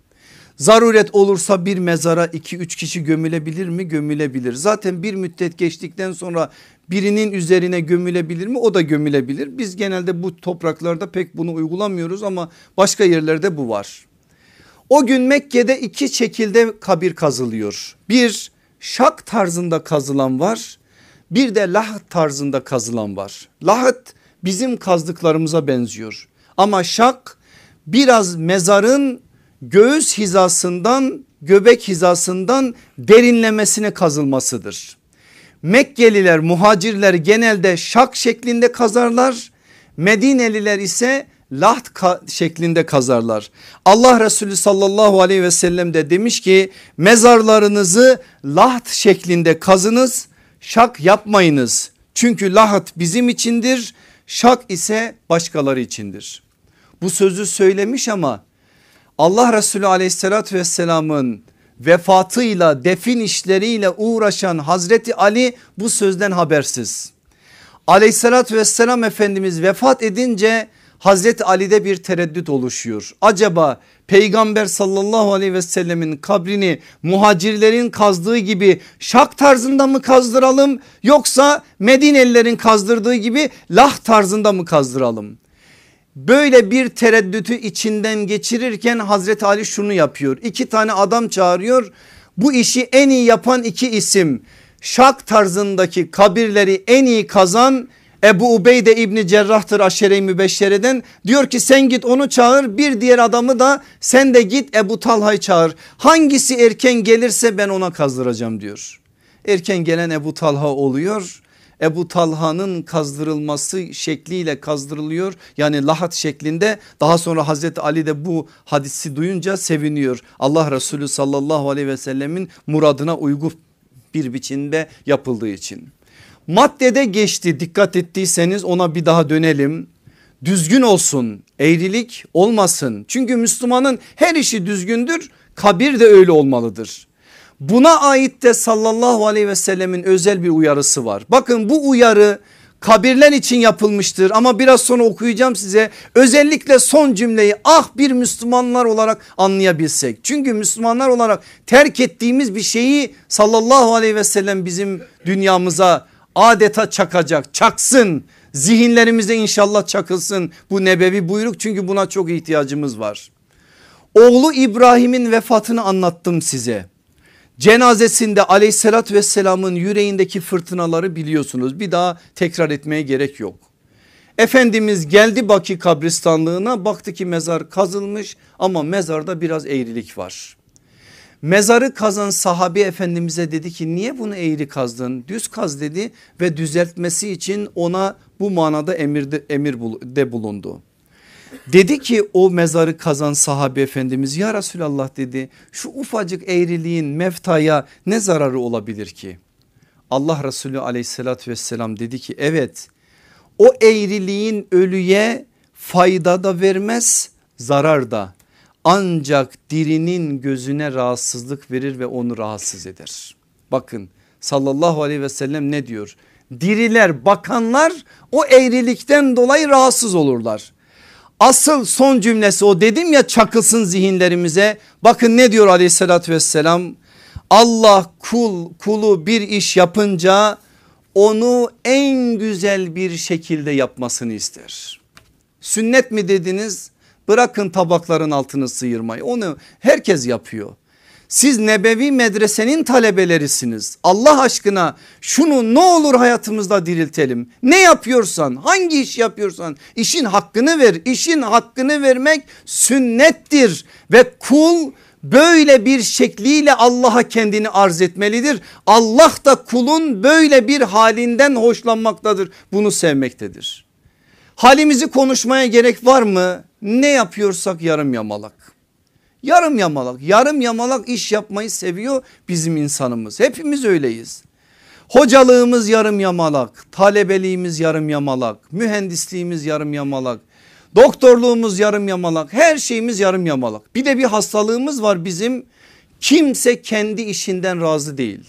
Zaruret olursa bir mezara iki üç kişi gömülebilir mi? Gömülebilir. Zaten bir müddet geçtikten sonra birinin üzerine gömülebilir mi? O da gömülebilir. Biz genelde bu topraklarda pek bunu uygulamıyoruz ama başka yerlerde bu var. O gün Mekke'de iki şekilde kabir kazılıyor. Bir şak tarzında kazılan var bir de lahat tarzında kazılan var. Lahat bizim kazdıklarımıza benziyor ama şak biraz mezarın göğüs hizasından göbek hizasından derinlemesine kazılmasıdır. Mekkeliler muhacirler genelde şak şeklinde kazarlar. Medineliler ise laht şeklinde kazarlar. Allah Resulü sallallahu aleyhi ve sellem de demiş ki mezarlarınızı laht şeklinde kazınız şak yapmayınız. Çünkü lahat bizim içindir şak ise başkaları içindir. Bu sözü söylemiş ama Allah Resulü aleyhissalatü vesselamın vefatıyla defin işleriyle uğraşan Hazreti Ali bu sözden habersiz. Aleyhissalatü vesselam Efendimiz vefat edince Hazreti Ali'de bir tereddüt oluşuyor. Acaba peygamber sallallahu aleyhi ve sellemin kabrini muhacirlerin kazdığı gibi şak tarzında mı kazdıralım yoksa Medinelilerin kazdırdığı gibi lah tarzında mı kazdıralım? Böyle bir tereddütü içinden geçirirken Hazreti Ali şunu yapıyor. İki tane adam çağırıyor. Bu işi en iyi yapan iki isim şak tarzındaki kabirleri en iyi kazan Ebu Ubeyde İbni Cerrah'tır aşere-i mübeşşereden diyor ki sen git onu çağır bir diğer adamı da sen de git Ebu Talha'yı çağır hangisi erken gelirse ben ona kazdıracağım diyor. erken gelen Ebu Talha oluyor. Ebu Talha'nın kazdırılması şekliyle kazdırılıyor. Yani lahat şeklinde daha sonra Hazreti Ali de bu hadisi duyunca seviniyor. Allah Resulü sallallahu aleyhi ve sellemin muradına uygun bir biçimde yapıldığı için. Maddede geçti dikkat ettiyseniz ona bir daha dönelim. Düzgün olsun eğrilik olmasın. Çünkü Müslümanın her işi düzgündür kabir de öyle olmalıdır. Buna ait de sallallahu aleyhi ve sellemin özel bir uyarısı var. Bakın bu uyarı kabirler için yapılmıştır ama biraz sonra okuyacağım size özellikle son cümleyi ah bir Müslümanlar olarak anlayabilsek. Çünkü Müslümanlar olarak terk ettiğimiz bir şeyi sallallahu aleyhi ve sellem bizim dünyamıza adeta çakacak çaksın zihinlerimize inşallah çakılsın bu nebevi buyruk çünkü buna çok ihtiyacımız var. Oğlu İbrahim'in vefatını anlattım size. Cenazesinde aleyhissalatü vesselamın yüreğindeki fırtınaları biliyorsunuz. Bir daha tekrar etmeye gerek yok. Efendimiz geldi Baki kabristanlığına baktı ki mezar kazılmış ama mezarda biraz eğrilik var. Mezarı kazan sahabi efendimize dedi ki niye bunu eğri kazdın düz kaz dedi ve düzeltmesi için ona bu manada emirde, emirde bulundu. Dedi ki o mezarı kazan sahabe efendimiz ya Resulallah dedi şu ufacık eğriliğin meftaya ne zararı olabilir ki? Allah Resulü aleyhissalatü vesselam dedi ki evet o eğriliğin ölüye fayda da vermez zarar da ancak dirinin gözüne rahatsızlık verir ve onu rahatsız eder. Bakın sallallahu aleyhi ve sellem ne diyor? Diriler bakanlar o eğrilikten dolayı rahatsız olurlar. Asıl son cümlesi o dedim ya çakılsın zihinlerimize. Bakın ne diyor aleyhissalatü vesselam. Allah kul kulu bir iş yapınca onu en güzel bir şekilde yapmasını ister. Sünnet mi dediniz? Bırakın tabakların altını sıyırmayı onu herkes yapıyor. Siz nebevi medresenin talebelerisiniz. Allah aşkına şunu ne olur hayatımızda diriltelim. Ne yapıyorsan hangi iş yapıyorsan işin hakkını ver. İşin hakkını vermek sünnettir ve kul böyle bir şekliyle Allah'a kendini arz etmelidir. Allah da kulun böyle bir halinden hoşlanmaktadır. Bunu sevmektedir. Halimizi konuşmaya gerek var mı? Ne yapıyorsak yarım yamalak. Yarım yamalak yarım yamalak iş yapmayı seviyor bizim insanımız hepimiz öyleyiz. Hocalığımız yarım yamalak, talebeliğimiz yarım yamalak, mühendisliğimiz yarım yamalak, doktorluğumuz yarım yamalak, her şeyimiz yarım yamalak. Bir de bir hastalığımız var bizim kimse kendi işinden razı değil.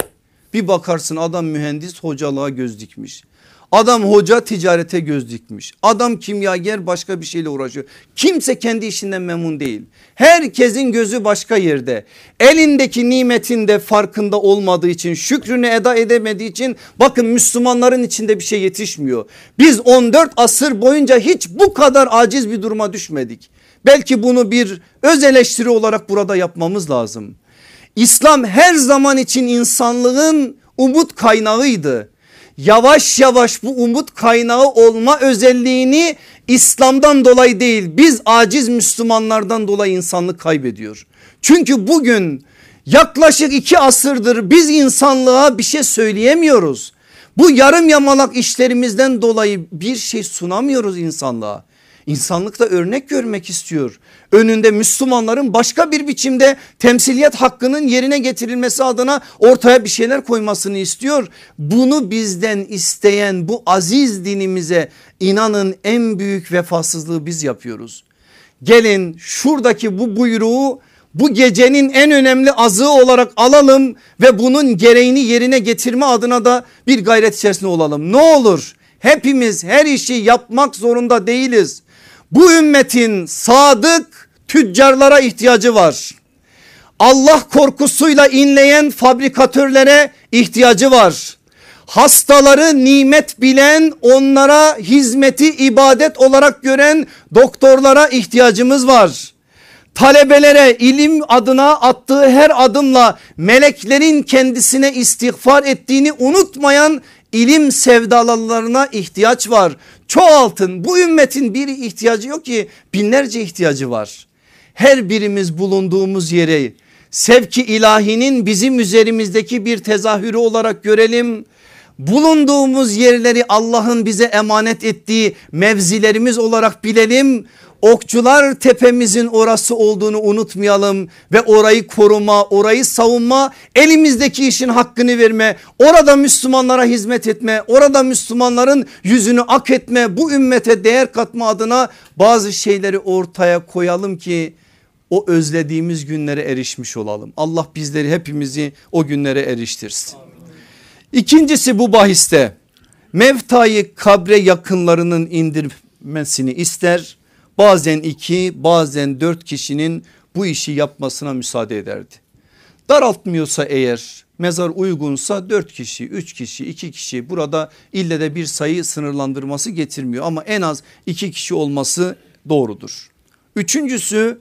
Bir bakarsın adam mühendis hocalığa göz dikmiş. Adam hoca ticarete göz dikmiş. Adam kimyager başka bir şeyle uğraşıyor. Kimse kendi işinden memnun değil. Herkesin gözü başka yerde. Elindeki nimetin de farkında olmadığı için şükrünü eda edemediği için bakın Müslümanların içinde bir şey yetişmiyor. Biz 14 asır boyunca hiç bu kadar aciz bir duruma düşmedik. Belki bunu bir öz eleştiri olarak burada yapmamız lazım. İslam her zaman için insanlığın umut kaynağıydı yavaş yavaş bu umut kaynağı olma özelliğini İslam'dan dolayı değil biz aciz Müslümanlardan dolayı insanlık kaybediyor. Çünkü bugün yaklaşık iki asırdır biz insanlığa bir şey söyleyemiyoruz. Bu yarım yamalak işlerimizden dolayı bir şey sunamıyoruz insanlığa. İnsanlıkta örnek görmek istiyor. Önünde Müslümanların başka bir biçimde temsiliyet hakkının yerine getirilmesi adına ortaya bir şeyler koymasını istiyor. Bunu bizden isteyen bu aziz dinimize inanın en büyük vefasızlığı biz yapıyoruz. Gelin şuradaki bu buyruğu bu gecenin en önemli azığı olarak alalım ve bunun gereğini yerine getirme adına da bir gayret içerisinde olalım. Ne olur hepimiz her işi yapmak zorunda değiliz. Bu ümmetin sadık tüccarlara ihtiyacı var. Allah korkusuyla inleyen fabrikatörlere ihtiyacı var. Hastaları nimet bilen onlara hizmeti ibadet olarak gören doktorlara ihtiyacımız var. Talebelere ilim adına attığı her adımla meleklerin kendisine istiğfar ettiğini unutmayan ilim sevdalılarına ihtiyaç var. Çoğaltın bu ümmetin bir ihtiyacı yok ki binlerce ihtiyacı var. Her birimiz bulunduğumuz yere sevki ilahinin bizim üzerimizdeki bir tezahürü olarak görelim. Bulunduğumuz yerleri Allah'ın bize emanet ettiği mevzilerimiz olarak bilelim. Okçular tepemizin orası olduğunu unutmayalım ve orayı koruma, orayı savunma, elimizdeki işin hakkını verme, orada Müslümanlara hizmet etme, orada Müslümanların yüzünü ak etme, bu ümmete değer katma adına bazı şeyleri ortaya koyalım ki o özlediğimiz günlere erişmiş olalım. Allah bizleri hepimizi o günlere eriştirsin. İkincisi bu bahiste mevtayı kabre yakınlarının indirmesini ister. Bazen iki bazen dört kişinin bu işi yapmasına müsaade ederdi. Daraltmıyorsa eğer mezar uygunsa dört kişi, üç kişi, iki kişi burada ille de bir sayı sınırlandırması getirmiyor ama en az iki kişi olması doğrudur. Üçüncüsü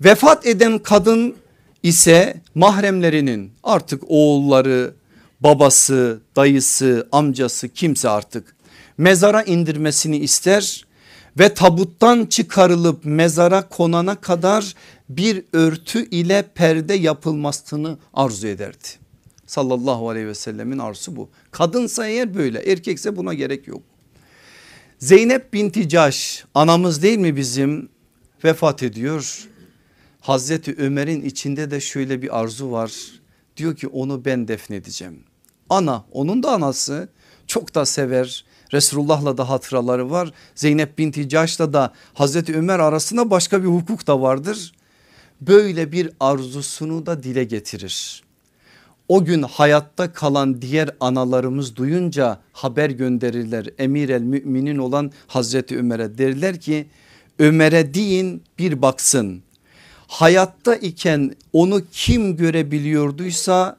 vefat eden kadın ise mahremlerinin artık oğulları, babası, dayısı, amcası kimse artık mezara indirmesini ister ve tabuttan çıkarılıp mezara konana kadar bir örtü ile perde yapılmasını arzu ederdi. Sallallahu aleyhi ve sellemin arzusu bu. Kadınsa eğer böyle erkekse buna gerek yok. Zeynep binti Caş anamız değil mi bizim vefat ediyor. Hazreti Ömer'in içinde de şöyle bir arzu var. Diyor ki onu ben defnedeceğim. Ana onun da anası çok da sever. Resulullah'la da hatıraları var. Zeynep binti Caş'la da Hazreti Ömer arasında başka bir hukuk da vardır. Böyle bir arzusunu da dile getirir. O gün hayatta kalan diğer analarımız duyunca haber gönderirler. Emir el müminin olan Hazreti Ömer'e derler ki Ömer'e deyin bir baksın. Hayatta iken onu kim görebiliyorduysa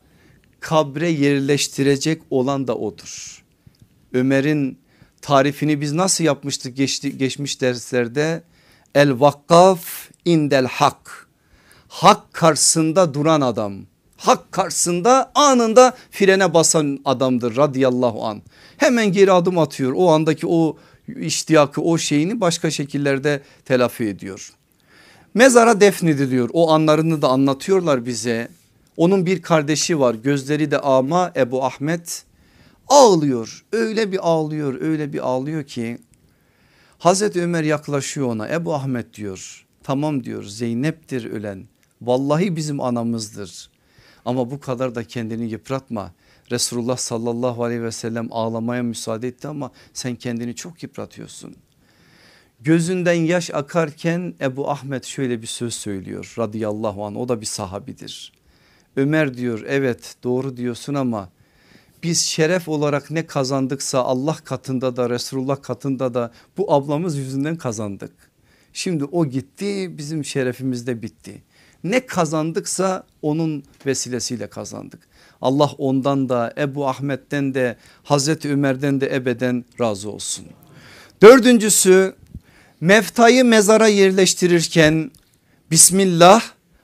kabre yerleştirecek olan da odur. Ömer'in tarifini biz nasıl yapmıştık geçti, geçmiş derslerde? El vakkaf indel hak. Hak karşısında duran adam. Hak karşısında anında frene basan adamdır radıyallahu an. Hemen geri adım atıyor. O andaki o iştiyakı o şeyini başka şekillerde telafi ediyor. Mezara defnediliyor. O anlarını da anlatıyorlar bize. Onun bir kardeşi var gözleri de ama Ebu Ahmet ağlıyor. Öyle bir ağlıyor öyle bir ağlıyor ki Hazreti Ömer yaklaşıyor ona Ebu Ahmet diyor tamam diyor Zeynep'tir ölen vallahi bizim anamızdır ama bu kadar da kendini yıpratma. Resulullah sallallahu aleyhi ve sellem ağlamaya müsaade etti ama sen kendini çok yıpratıyorsun. Gözünden yaş akarken Ebu Ahmet şöyle bir söz söylüyor radıyallahu anh o da bir sahabidir. Ömer diyor evet doğru diyorsun ama biz şeref olarak ne kazandıksa Allah katında da Resulullah katında da bu ablamız yüzünden kazandık. Şimdi o gitti bizim şerefimiz de bitti. Ne kazandıksa onun vesilesiyle kazandık. Allah ondan da Ebu Ahmet'ten de Hazreti Ömer'den de ebeden razı olsun. Dördüncüsü meftayı mezara yerleştirirken Bismillah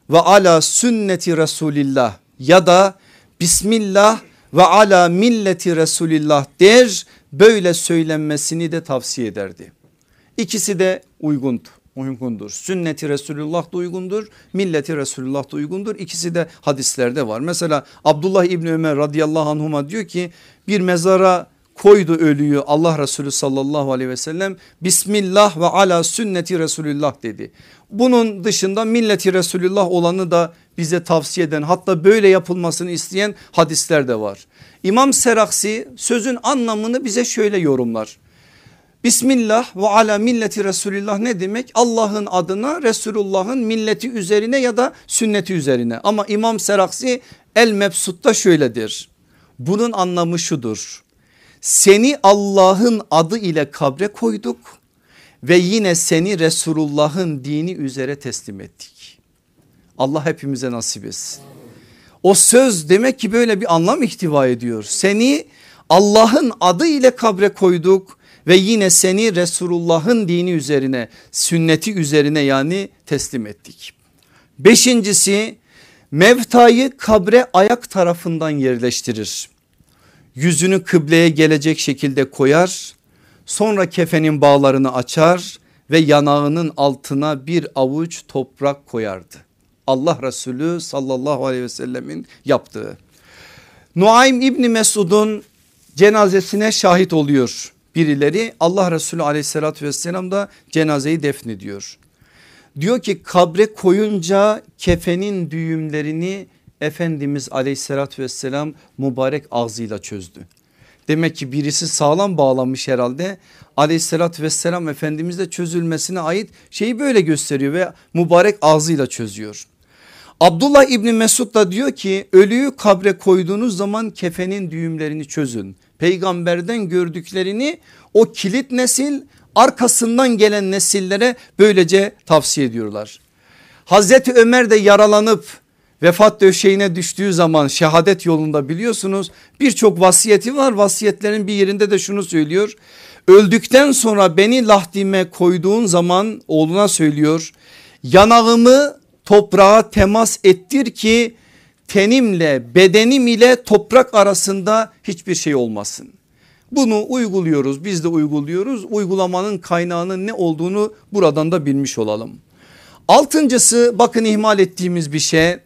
ve ala sünneti Resulillah ya da Bismillah ve ala milleti Resulillah der böyle söylenmesini de tavsiye ederdi. İkisi de uygundu uygundur. Sünneti Resulullah da uygundur. Milleti Resulullah da uygundur. İkisi de hadislerde var. Mesela Abdullah İbni Ömer radıyallahu anhuma diyor ki bir mezara koydu ölüyü Allah Resulü sallallahu aleyhi ve sellem Bismillah ve ala sünneti Resulullah dedi. Bunun dışında milleti Resulullah olanı da bize tavsiye eden hatta böyle yapılmasını isteyen hadisler de var. İmam Seraksi sözün anlamını bize şöyle yorumlar. Bismillah ve ala milleti Resulullah ne demek? Allah'ın adına Resulullah'ın milleti üzerine ya da sünneti üzerine. Ama İmam Seraksi El Mebsut'ta şöyledir. Bunun anlamı şudur. Seni Allah'ın adı ile kabre koyduk ve yine seni Resulullah'ın dini üzere teslim ettik. Allah hepimize nasip etsin. O söz demek ki böyle bir anlam ihtiva ediyor. Seni Allah'ın adı ile kabre koyduk ve yine seni Resulullah'ın dini üzerine sünneti üzerine yani teslim ettik. Beşincisi mevtayı kabre ayak tarafından yerleştirir. Yüzünü kıbleye gelecek şekilde koyar sonra kefenin bağlarını açar ve yanağının altına bir avuç toprak koyardı. Allah Resulü sallallahu aleyhi ve sellemin yaptığı. Nuaym İbni Mesud'un cenazesine şahit oluyor birileri. Allah Resulü aleyhissalatü vesselam da cenazeyi defnediyor. Diyor ki kabre koyunca kefenin düğümlerini Efendimiz aleyhissalatü vesselam mübarek ağzıyla çözdü. Demek ki birisi sağlam bağlanmış herhalde. Aleyhissalatü vesselam Efendimiz de çözülmesine ait şeyi böyle gösteriyor ve mübarek ağzıyla çözüyor. Abdullah İbni Mesud da diyor ki ölüyü kabre koyduğunuz zaman kefenin düğümlerini çözün. Peygamberden gördüklerini o kilit nesil arkasından gelen nesillere böylece tavsiye ediyorlar. Hazreti Ömer de yaralanıp vefat döşeğine düştüğü zaman şehadet yolunda biliyorsunuz birçok vasiyeti var. Vasiyetlerin bir yerinde de şunu söylüyor. Öldükten sonra beni lahdime koyduğun zaman oğluna söylüyor. Yanağımı toprağa temas ettir ki tenimle bedenim ile toprak arasında hiçbir şey olmasın. Bunu uyguluyoruz biz de uyguluyoruz uygulamanın kaynağının ne olduğunu buradan da bilmiş olalım. Altıncısı bakın ihmal ettiğimiz bir şey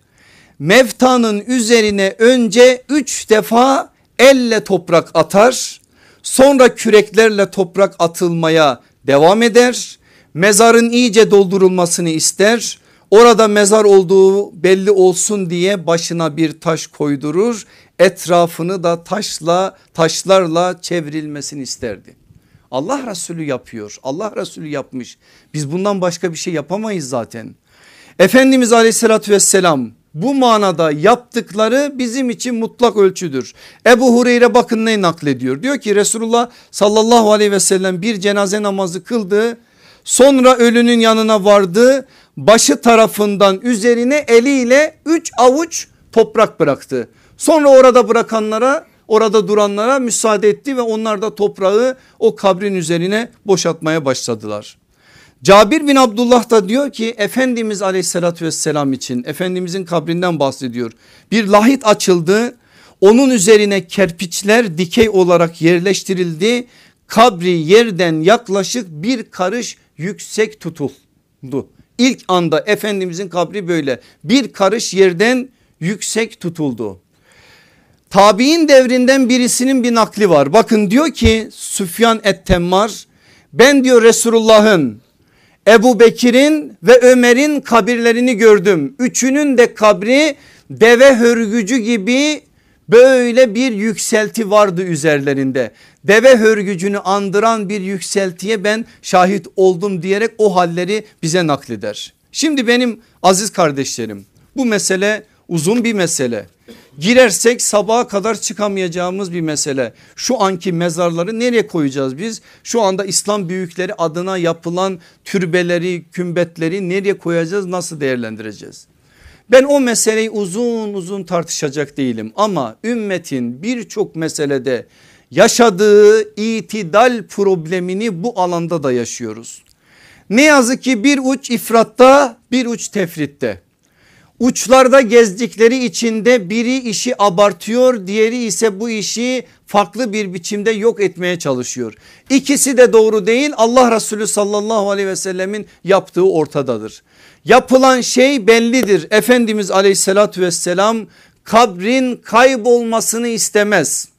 mevtanın üzerine önce üç defa elle toprak atar sonra küreklerle toprak atılmaya devam eder mezarın iyice doldurulmasını ister Orada mezar olduğu belli olsun diye başına bir taş koydurur. Etrafını da taşla taşlarla çevrilmesini isterdi. Allah Resulü yapıyor. Allah Resulü yapmış. Biz bundan başka bir şey yapamayız zaten. Efendimiz aleyhissalatü vesselam bu manada yaptıkları bizim için mutlak ölçüdür. Ebu Hureyre bakın ne naklediyor. Diyor ki Resulullah sallallahu aleyhi ve sellem bir cenaze namazı kıldı. Sonra ölünün yanına vardı başı tarafından üzerine eliyle üç avuç toprak bıraktı. Sonra orada bırakanlara orada duranlara müsaade etti ve onlar da toprağı o kabrin üzerine boşaltmaya başladılar. Cabir bin Abdullah da diyor ki Efendimiz aleyhissalatü vesselam için Efendimizin kabrinden bahsediyor. Bir lahit açıldı onun üzerine kerpiçler dikey olarak yerleştirildi. Kabri yerden yaklaşık bir karış yüksek tutuldu. İlk anda Efendimizin kabri böyle bir karış yerden yüksek tutuldu. Tabi'in devrinden birisinin bir nakli var. Bakın diyor ki Süfyan Ettemmar ben diyor Resulullah'ın Ebu Bekir'in ve Ömer'in kabirlerini gördüm. Üçünün de kabri deve hörgücü gibi böyle bir yükselti vardı üzerlerinde. Deve hörgücünü andıran bir yükseltiye ben şahit oldum diyerek o halleri bize nakleder. Şimdi benim aziz kardeşlerim bu mesele uzun bir mesele. Girersek sabaha kadar çıkamayacağımız bir mesele. Şu anki mezarları nereye koyacağız biz? Şu anda İslam büyükleri adına yapılan türbeleri, kümbetleri nereye koyacağız? Nasıl değerlendireceğiz? Ben o meseleyi uzun uzun tartışacak değilim ama ümmetin birçok meselede yaşadığı itidal problemini bu alanda da yaşıyoruz. Ne yazık ki bir uç ifratta bir uç tefritte. Uçlarda gezdikleri içinde biri işi abartıyor diğeri ise bu işi farklı bir biçimde yok etmeye çalışıyor. İkisi de doğru değil Allah Resulü sallallahu aleyhi ve sellemin yaptığı ortadadır. Yapılan şey bellidir. Efendimiz aleyhissalatü vesselam kabrin kaybolmasını istemez.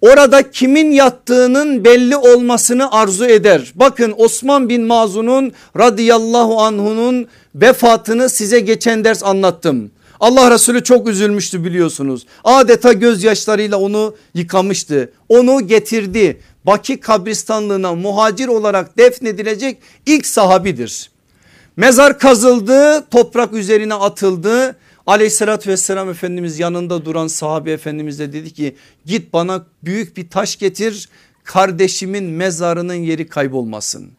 Orada kimin yattığının belli olmasını arzu eder. Bakın Osman bin Mazun'un radıyallahu anhunun vefatını size geçen ders anlattım. Allah Resulü çok üzülmüştü biliyorsunuz. Adeta gözyaşlarıyla onu yıkamıştı. Onu getirdi. Baki kabristanlığına muhacir olarak defnedilecek ilk sahabidir. Mezar kazıldı toprak üzerine atıldı. Aleyhissalatü vesselam Efendimiz yanında duran sahabe Efendimiz de dedi ki git bana büyük bir taş getir kardeşimin mezarının yeri kaybolmasın.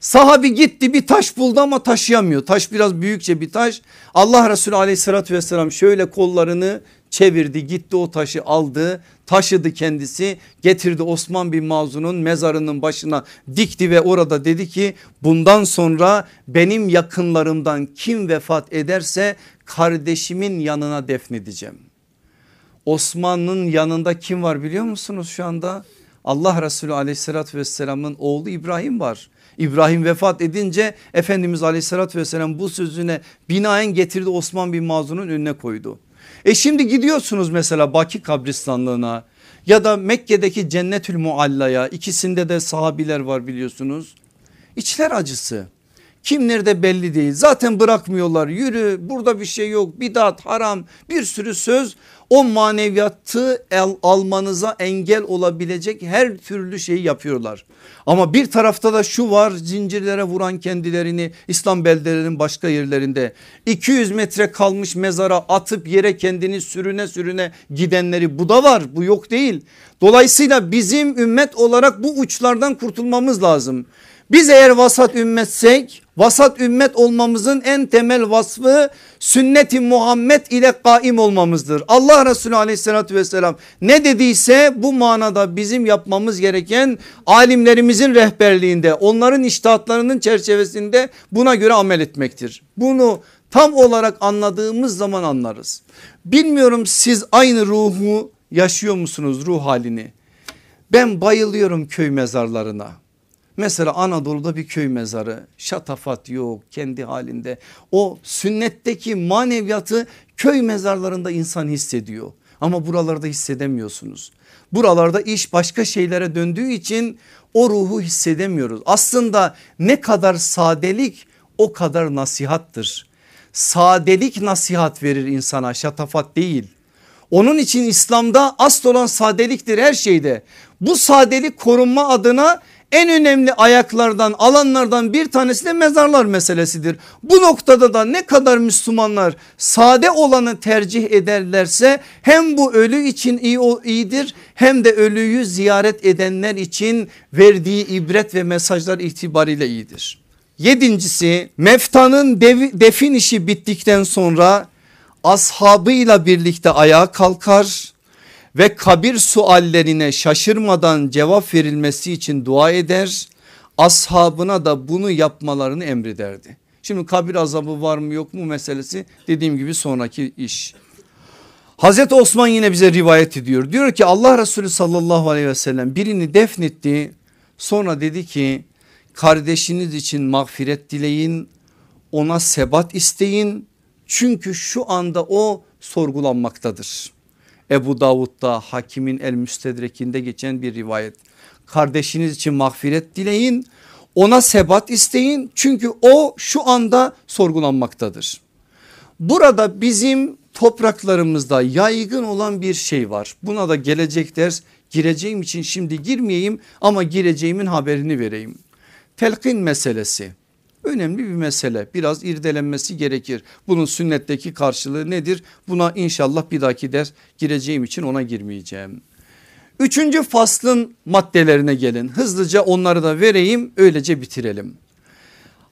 Sahabi gitti bir taş buldu ama taşıyamıyor. Taş biraz büyükçe bir taş. Allah Resulü aleyhissalatü vesselam şöyle kollarını çevirdi gitti o taşı aldı taşıdı kendisi getirdi Osman bin Mazun'un mezarının başına dikti ve orada dedi ki bundan sonra benim yakınlarımdan kim vefat ederse kardeşimin yanına defnedeceğim. Osman'ın yanında kim var biliyor musunuz şu anda? Allah Resulü aleyhissalatü vesselamın oğlu İbrahim var. İbrahim vefat edince Efendimiz aleyhissalatü vesselam bu sözüne binaen getirdi Osman bin Mazun'un önüne koydu. E şimdi gidiyorsunuz mesela Baki kabristanlığına ya da Mekke'deki Cennetül Mualla'ya ikisinde de sahabiler var biliyorsunuz. İçler acısı. Kim nerede belli değil zaten bırakmıyorlar yürü burada bir şey yok bidat haram bir sürü söz o maneviyatı el, almanıza engel olabilecek her türlü şeyi yapıyorlar. Ama bir tarafta da şu var zincirlere vuran kendilerini İslam beldelerinin başka yerlerinde 200 metre kalmış mezara atıp yere kendini sürüne sürüne gidenleri bu da var bu yok değil. Dolayısıyla bizim ümmet olarak bu uçlardan kurtulmamız lazım. Biz eğer vasat ümmetsek vasat ümmet olmamızın en temel vasfı sünneti Muhammed ile kaim olmamızdır. Allah Resulü aleyhissalatü vesselam ne dediyse bu manada bizim yapmamız gereken alimlerimizin rehberliğinde onların iştahatlarının çerçevesinde buna göre amel etmektir. Bunu tam olarak anladığımız zaman anlarız. Bilmiyorum siz aynı ruhu yaşıyor musunuz ruh halini? Ben bayılıyorum köy mezarlarına. Mesela Anadolu'da bir köy mezarı şatafat yok kendi halinde. O sünnetteki maneviyatı köy mezarlarında insan hissediyor. Ama buralarda hissedemiyorsunuz. Buralarda iş başka şeylere döndüğü için o ruhu hissedemiyoruz. Aslında ne kadar sadelik o kadar nasihattır. Sadelik nasihat verir insana şatafat değil. Onun için İslam'da asıl olan sadeliktir her şeyde. Bu sadelik korunma adına en önemli ayaklardan alanlardan bir tanesi de mezarlar meselesidir. Bu noktada da ne kadar Müslümanlar sade olanı tercih ederlerse hem bu ölü için iyi iyidir hem de ölüyü ziyaret edenler için verdiği ibret ve mesajlar itibariyle iyidir. Yedincisi meftanın defin işi bittikten sonra ashabıyla birlikte ayağa kalkar ve kabir suallerine şaşırmadan cevap verilmesi için dua eder. Ashabına da bunu yapmalarını emrederdi. Şimdi kabir azabı var mı yok mu meselesi dediğim gibi sonraki iş. Hazreti Osman yine bize rivayet ediyor. Diyor ki Allah Resulü sallallahu aleyhi ve sellem birini defnetti. Sonra dedi ki kardeşiniz için mağfiret dileyin ona sebat isteyin. Çünkü şu anda o sorgulanmaktadır. Ebu Davud'da hakimin el müstedrekinde geçen bir rivayet. Kardeşiniz için mağfiret dileyin ona sebat isteyin çünkü o şu anda sorgulanmaktadır. Burada bizim topraklarımızda yaygın olan bir şey var. Buna da gelecek ders gireceğim için şimdi girmeyeyim ama gireceğimin haberini vereyim. Telkin meselesi önemli bir mesele biraz irdelenmesi gerekir. Bunun sünnetteki karşılığı nedir? Buna inşallah bir dahaki ders gireceğim için ona girmeyeceğim. Üçüncü faslın maddelerine gelin hızlıca onları da vereyim öylece bitirelim.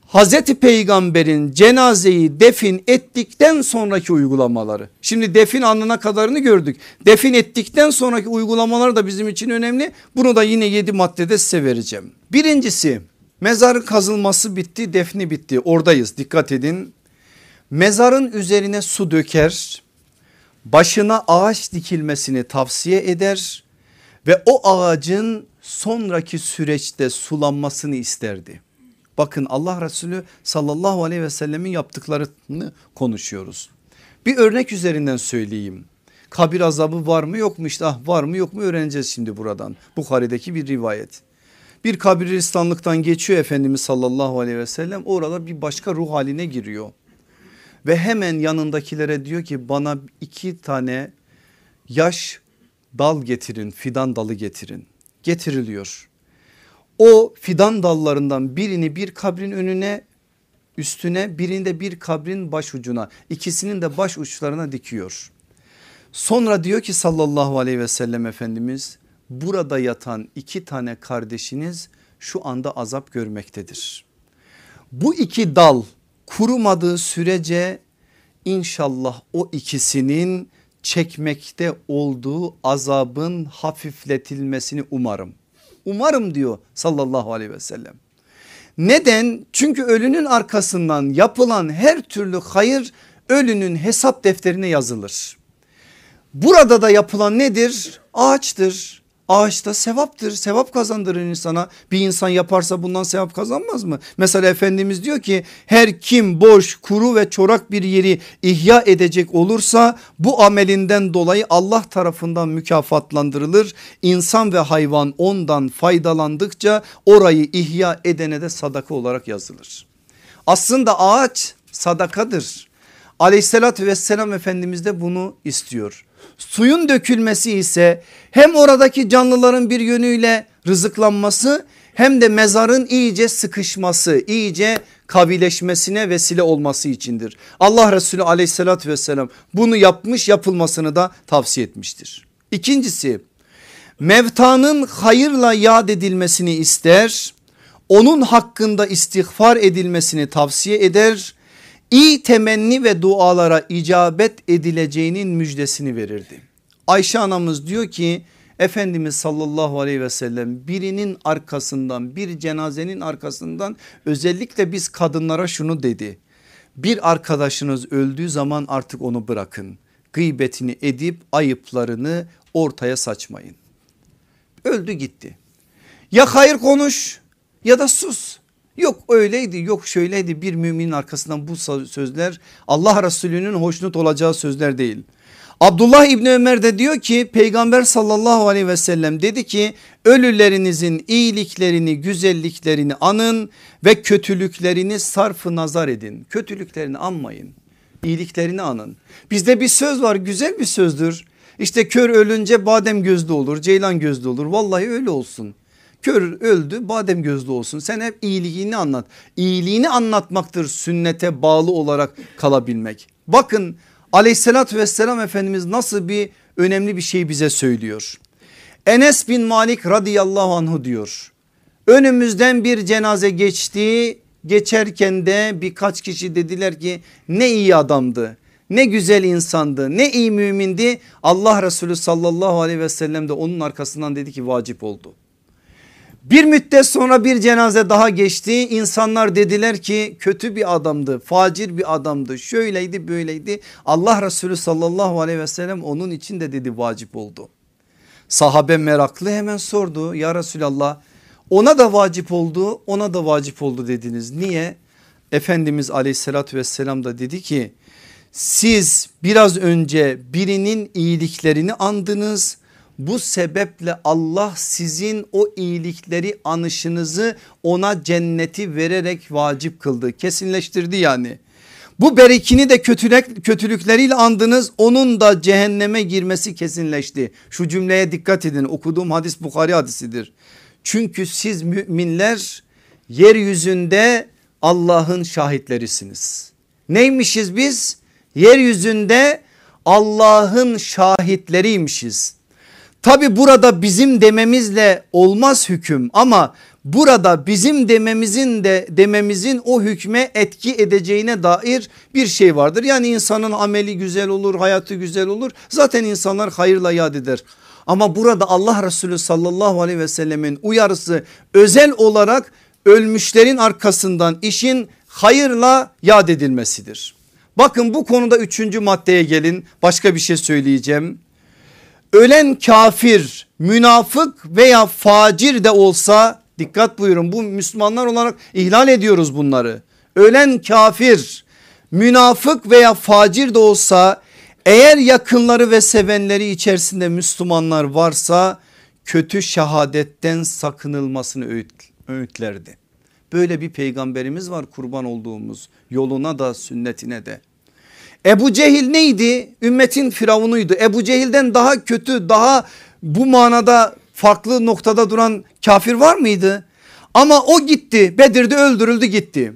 Hazreti Peygamber'in cenazeyi defin ettikten sonraki uygulamaları. Şimdi defin anına kadarını gördük. Defin ettikten sonraki uygulamalar da bizim için önemli. Bunu da yine yedi maddede size vereceğim. Birincisi Mezarın kazılması bitti defni bitti oradayız dikkat edin. Mezarın üzerine su döker başına ağaç dikilmesini tavsiye eder ve o ağacın sonraki süreçte sulanmasını isterdi. Bakın Allah Resulü sallallahu aleyhi ve sellemin yaptıklarını konuşuyoruz. Bir örnek üzerinden söyleyeyim. Kabir azabı var mı yok mu işte ah var mı yok mu öğreneceğiz şimdi buradan. Bukhari'deki bir rivayet. Bir kabristanlıktan geçiyor Efendimiz sallallahu aleyhi ve sellem orada bir başka ruh haline giriyor. Ve hemen yanındakilere diyor ki bana iki tane yaş dal getirin fidan dalı getirin. Getiriliyor. O fidan dallarından birini bir kabrin önüne üstüne birinde bir kabrin baş ucuna ikisinin de baş uçlarına dikiyor. Sonra diyor ki sallallahu aleyhi ve sellem Efendimiz burada yatan iki tane kardeşiniz şu anda azap görmektedir. Bu iki dal kurumadığı sürece inşallah o ikisinin çekmekte olduğu azabın hafifletilmesini umarım. Umarım diyor sallallahu aleyhi ve sellem. Neden? Çünkü ölünün arkasından yapılan her türlü hayır ölünün hesap defterine yazılır. Burada da yapılan nedir? Ağaçtır, Ağaçta sevaptır sevap kazandırır insana bir insan yaparsa bundan sevap kazanmaz mı? Mesela Efendimiz diyor ki her kim boş kuru ve çorak bir yeri ihya edecek olursa bu amelinden dolayı Allah tarafından mükafatlandırılır. İnsan ve hayvan ondan faydalandıkça orayı ihya edene de sadaka olarak yazılır. Aslında ağaç sadakadır. Aleyhissalatü vesselam Efendimiz de bunu istiyor. Suyun dökülmesi ise hem oradaki canlıların bir yönüyle rızıklanması hem de mezarın iyice sıkışması, iyice kavileşmesine vesile olması içindir. Allah Resulü aleyhissalatü vesselam bunu yapmış yapılmasını da tavsiye etmiştir. İkincisi mevtanın hayırla yad edilmesini ister, onun hakkında istiğfar edilmesini tavsiye eder iyi temenni ve dualara icabet edileceğinin müjdesini verirdi. Ayşe anamız diyor ki Efendimiz sallallahu aleyhi ve sellem birinin arkasından bir cenazenin arkasından özellikle biz kadınlara şunu dedi. Bir arkadaşınız öldüğü zaman artık onu bırakın. Gıybetini edip ayıplarını ortaya saçmayın. Öldü gitti. Ya hayır konuş ya da sus. Yok öyleydi yok şöyleydi bir müminin arkasından bu sözler Allah Resulü'nün hoşnut olacağı sözler değil. Abdullah İbni Ömer de diyor ki peygamber sallallahu aleyhi ve sellem dedi ki ölülerinizin iyiliklerini güzelliklerini anın ve kötülüklerini sarfı nazar edin. Kötülüklerini anmayın iyiliklerini anın. Bizde bir söz var güzel bir sözdür. İşte kör ölünce badem gözlü olur ceylan gözlü olur vallahi öyle olsun. Kör öldü badem gözlü olsun sen hep iyiliğini anlat. İyiliğini anlatmaktır sünnete bağlı olarak kalabilmek. Bakın aleyhissalatü vesselam Efendimiz nasıl bir önemli bir şey bize söylüyor. Enes bin Malik radıyallahu anhu diyor. Önümüzden bir cenaze geçti geçerken de birkaç kişi dediler ki ne iyi adamdı ne güzel insandı ne iyi mümindi Allah Resulü sallallahu aleyhi ve sellem de onun arkasından dedi ki vacip oldu. Bir müddet sonra bir cenaze daha geçti. İnsanlar dediler ki kötü bir adamdı, facir bir adamdı, şöyleydi böyleydi. Allah Resulü sallallahu aleyhi ve sellem onun için de dedi vacip oldu. Sahabe meraklı hemen sordu ya Resulallah ona da vacip oldu ona da vacip oldu dediniz. Niye? Efendimiz aleyhissalatü vesselam da dedi ki siz biraz önce birinin iyiliklerini andınız bu sebeple Allah sizin o iyilikleri anışınızı ona cenneti vererek vacip kıldı. Kesinleştirdi yani. Bu berikini de kötülük, kötülükleriyle andınız onun da cehenneme girmesi kesinleşti. Şu cümleye dikkat edin okuduğum hadis Bukhari hadisidir. Çünkü siz müminler yeryüzünde Allah'ın şahitlerisiniz. Neymişiz biz? Yeryüzünde Allah'ın şahitleriymişiz. Tabi burada bizim dememizle olmaz hüküm ama burada bizim dememizin de dememizin o hükme etki edeceğine dair bir şey vardır. Yani insanın ameli güzel olur hayatı güzel olur zaten insanlar hayırla yad eder. Ama burada Allah Resulü sallallahu aleyhi ve sellemin uyarısı özel olarak ölmüşlerin arkasından işin hayırla yad edilmesidir. Bakın bu konuda üçüncü maddeye gelin başka bir şey söyleyeceğim ölen kafir, münafık veya facir de olsa dikkat buyurun bu Müslümanlar olarak ihlal ediyoruz bunları. Ölen kafir, münafık veya facir de olsa eğer yakınları ve sevenleri içerisinde Müslümanlar varsa kötü şehadetten sakınılmasını öğüt, öğütlerdi. Böyle bir peygamberimiz var kurban olduğumuz yoluna da sünnetine de. Ebu Cehil neydi? Ümmetin firavunuydu. Ebu Cehil'den daha kötü daha bu manada farklı noktada duran kafir var mıydı? Ama o gitti Bedir'de öldürüldü gitti.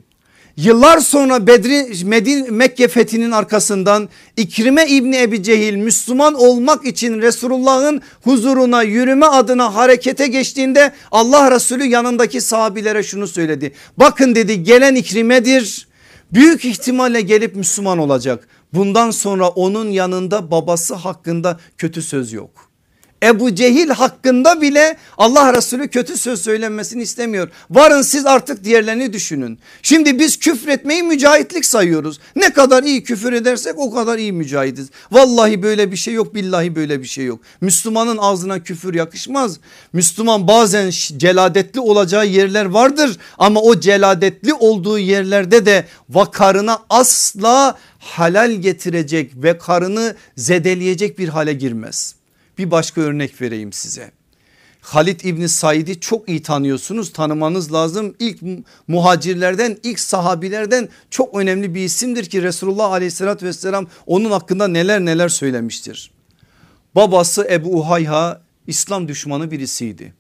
Yıllar sonra Bedri Medine Mekke fethinin arkasından İkrime İbni Ebi Cehil Müslüman olmak için Resulullah'ın huzuruna yürüme adına harekete geçtiğinde Allah Resulü yanındaki sahabilere şunu söyledi. Bakın dedi gelen İkrime'dir büyük ihtimalle gelip Müslüman olacak. Bundan sonra onun yanında babası hakkında kötü söz yok. Ebu Cehil hakkında bile Allah Resulü kötü söz söylenmesini istemiyor. Varın siz artık diğerlerini düşünün. Şimdi biz küfretmeyi mücahitlik sayıyoruz. Ne kadar iyi küfür edersek o kadar iyi mücahitiz. Vallahi böyle bir şey yok billahi böyle bir şey yok. Müslümanın ağzına küfür yakışmaz. Müslüman bazen celadetli olacağı yerler vardır ama o celadetli olduğu yerlerde de vakarına asla halal getirecek ve karını zedeleyecek bir hale girmez. Bir başka örnek vereyim size. Halit İbni Said'i çok iyi tanıyorsunuz tanımanız lazım. İlk muhacirlerden ilk sahabilerden çok önemli bir isimdir ki Resulullah aleyhissalatü vesselam onun hakkında neler neler söylemiştir. Babası Ebu Uhayha İslam düşmanı birisiydi.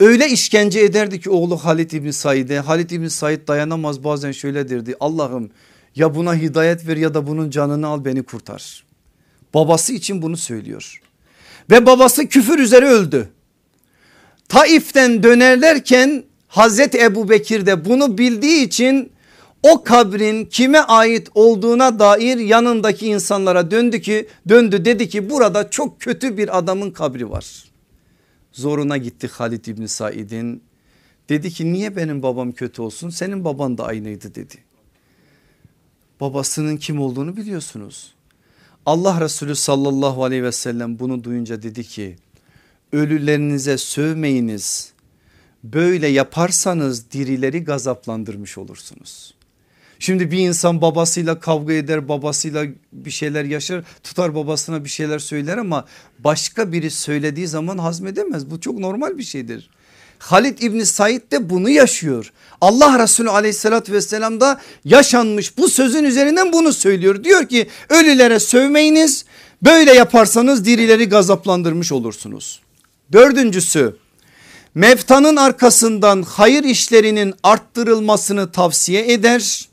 Öyle işkence ederdi ki oğlu Halit İbni Said'e Halit İbni Said dayanamaz bazen şöyle derdi Allah'ım ya buna hidayet ver ya da bunun canını al beni kurtar. Babası için bunu söylüyor. Ve babası küfür üzere öldü. Taif'ten dönerlerken Hazreti Ebu Bekir de bunu bildiği için o kabrin kime ait olduğuna dair yanındaki insanlara döndü ki döndü dedi ki burada çok kötü bir adamın kabri var. Zoruna gitti Halid İbni Said'in dedi ki niye benim babam kötü olsun senin baban da aynıydı dedi babasının kim olduğunu biliyorsunuz. Allah Resulü sallallahu aleyhi ve sellem bunu duyunca dedi ki ölülerinize sövmeyiniz böyle yaparsanız dirileri gazaplandırmış olursunuz. Şimdi bir insan babasıyla kavga eder babasıyla bir şeyler yaşar tutar babasına bir şeyler söyler ama başka biri söylediği zaman hazmedemez bu çok normal bir şeydir. Halid İbni Said de bunu yaşıyor. Allah Resulü aleyhissalatü vesselam da yaşanmış bu sözün üzerinden bunu söylüyor. Diyor ki ölülere sövmeyiniz böyle yaparsanız dirileri gazaplandırmış olursunuz. Dördüncüsü mevtanın arkasından hayır işlerinin arttırılmasını tavsiye eder.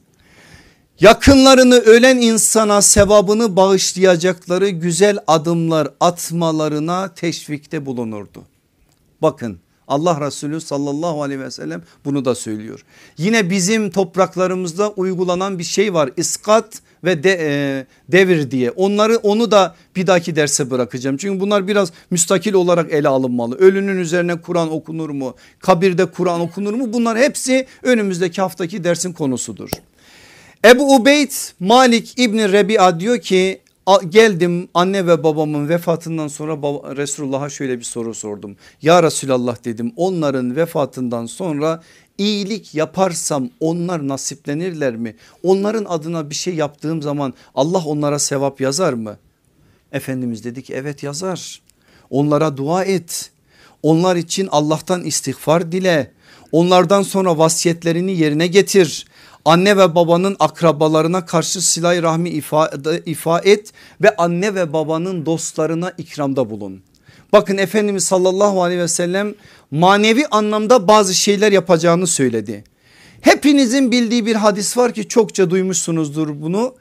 Yakınlarını ölen insana sevabını bağışlayacakları güzel adımlar atmalarına teşvikte bulunurdu. Bakın Allah Resulü sallallahu aleyhi ve sellem bunu da söylüyor. Yine bizim topraklarımızda uygulanan bir şey var iskat ve de, e, devir diye onları onu da bir dahaki derse bırakacağım. Çünkü bunlar biraz müstakil olarak ele alınmalı. Ölünün üzerine Kur'an okunur mu? Kabirde Kur'an okunur mu? Bunlar hepsi önümüzdeki haftaki dersin konusudur. Ebu Ubeyd Malik İbni Rebi'a diyor ki geldim anne ve babamın vefatından sonra Resulullah'a şöyle bir soru sordum. Ya Resulallah dedim onların vefatından sonra iyilik yaparsam onlar nasiplenirler mi? Onların adına bir şey yaptığım zaman Allah onlara sevap yazar mı? Efendimiz dedi ki evet yazar. Onlara dua et. Onlar için Allah'tan istiğfar dile. Onlardan sonra vasiyetlerini yerine getir anne ve babanın akrabalarına karşı silah rahmi ifa, ifa et ve anne ve babanın dostlarına ikramda bulun. Bakın Efendimiz sallallahu aleyhi ve sellem manevi anlamda bazı şeyler yapacağını söyledi. Hepinizin bildiği bir hadis var ki çokça duymuşsunuzdur bunu.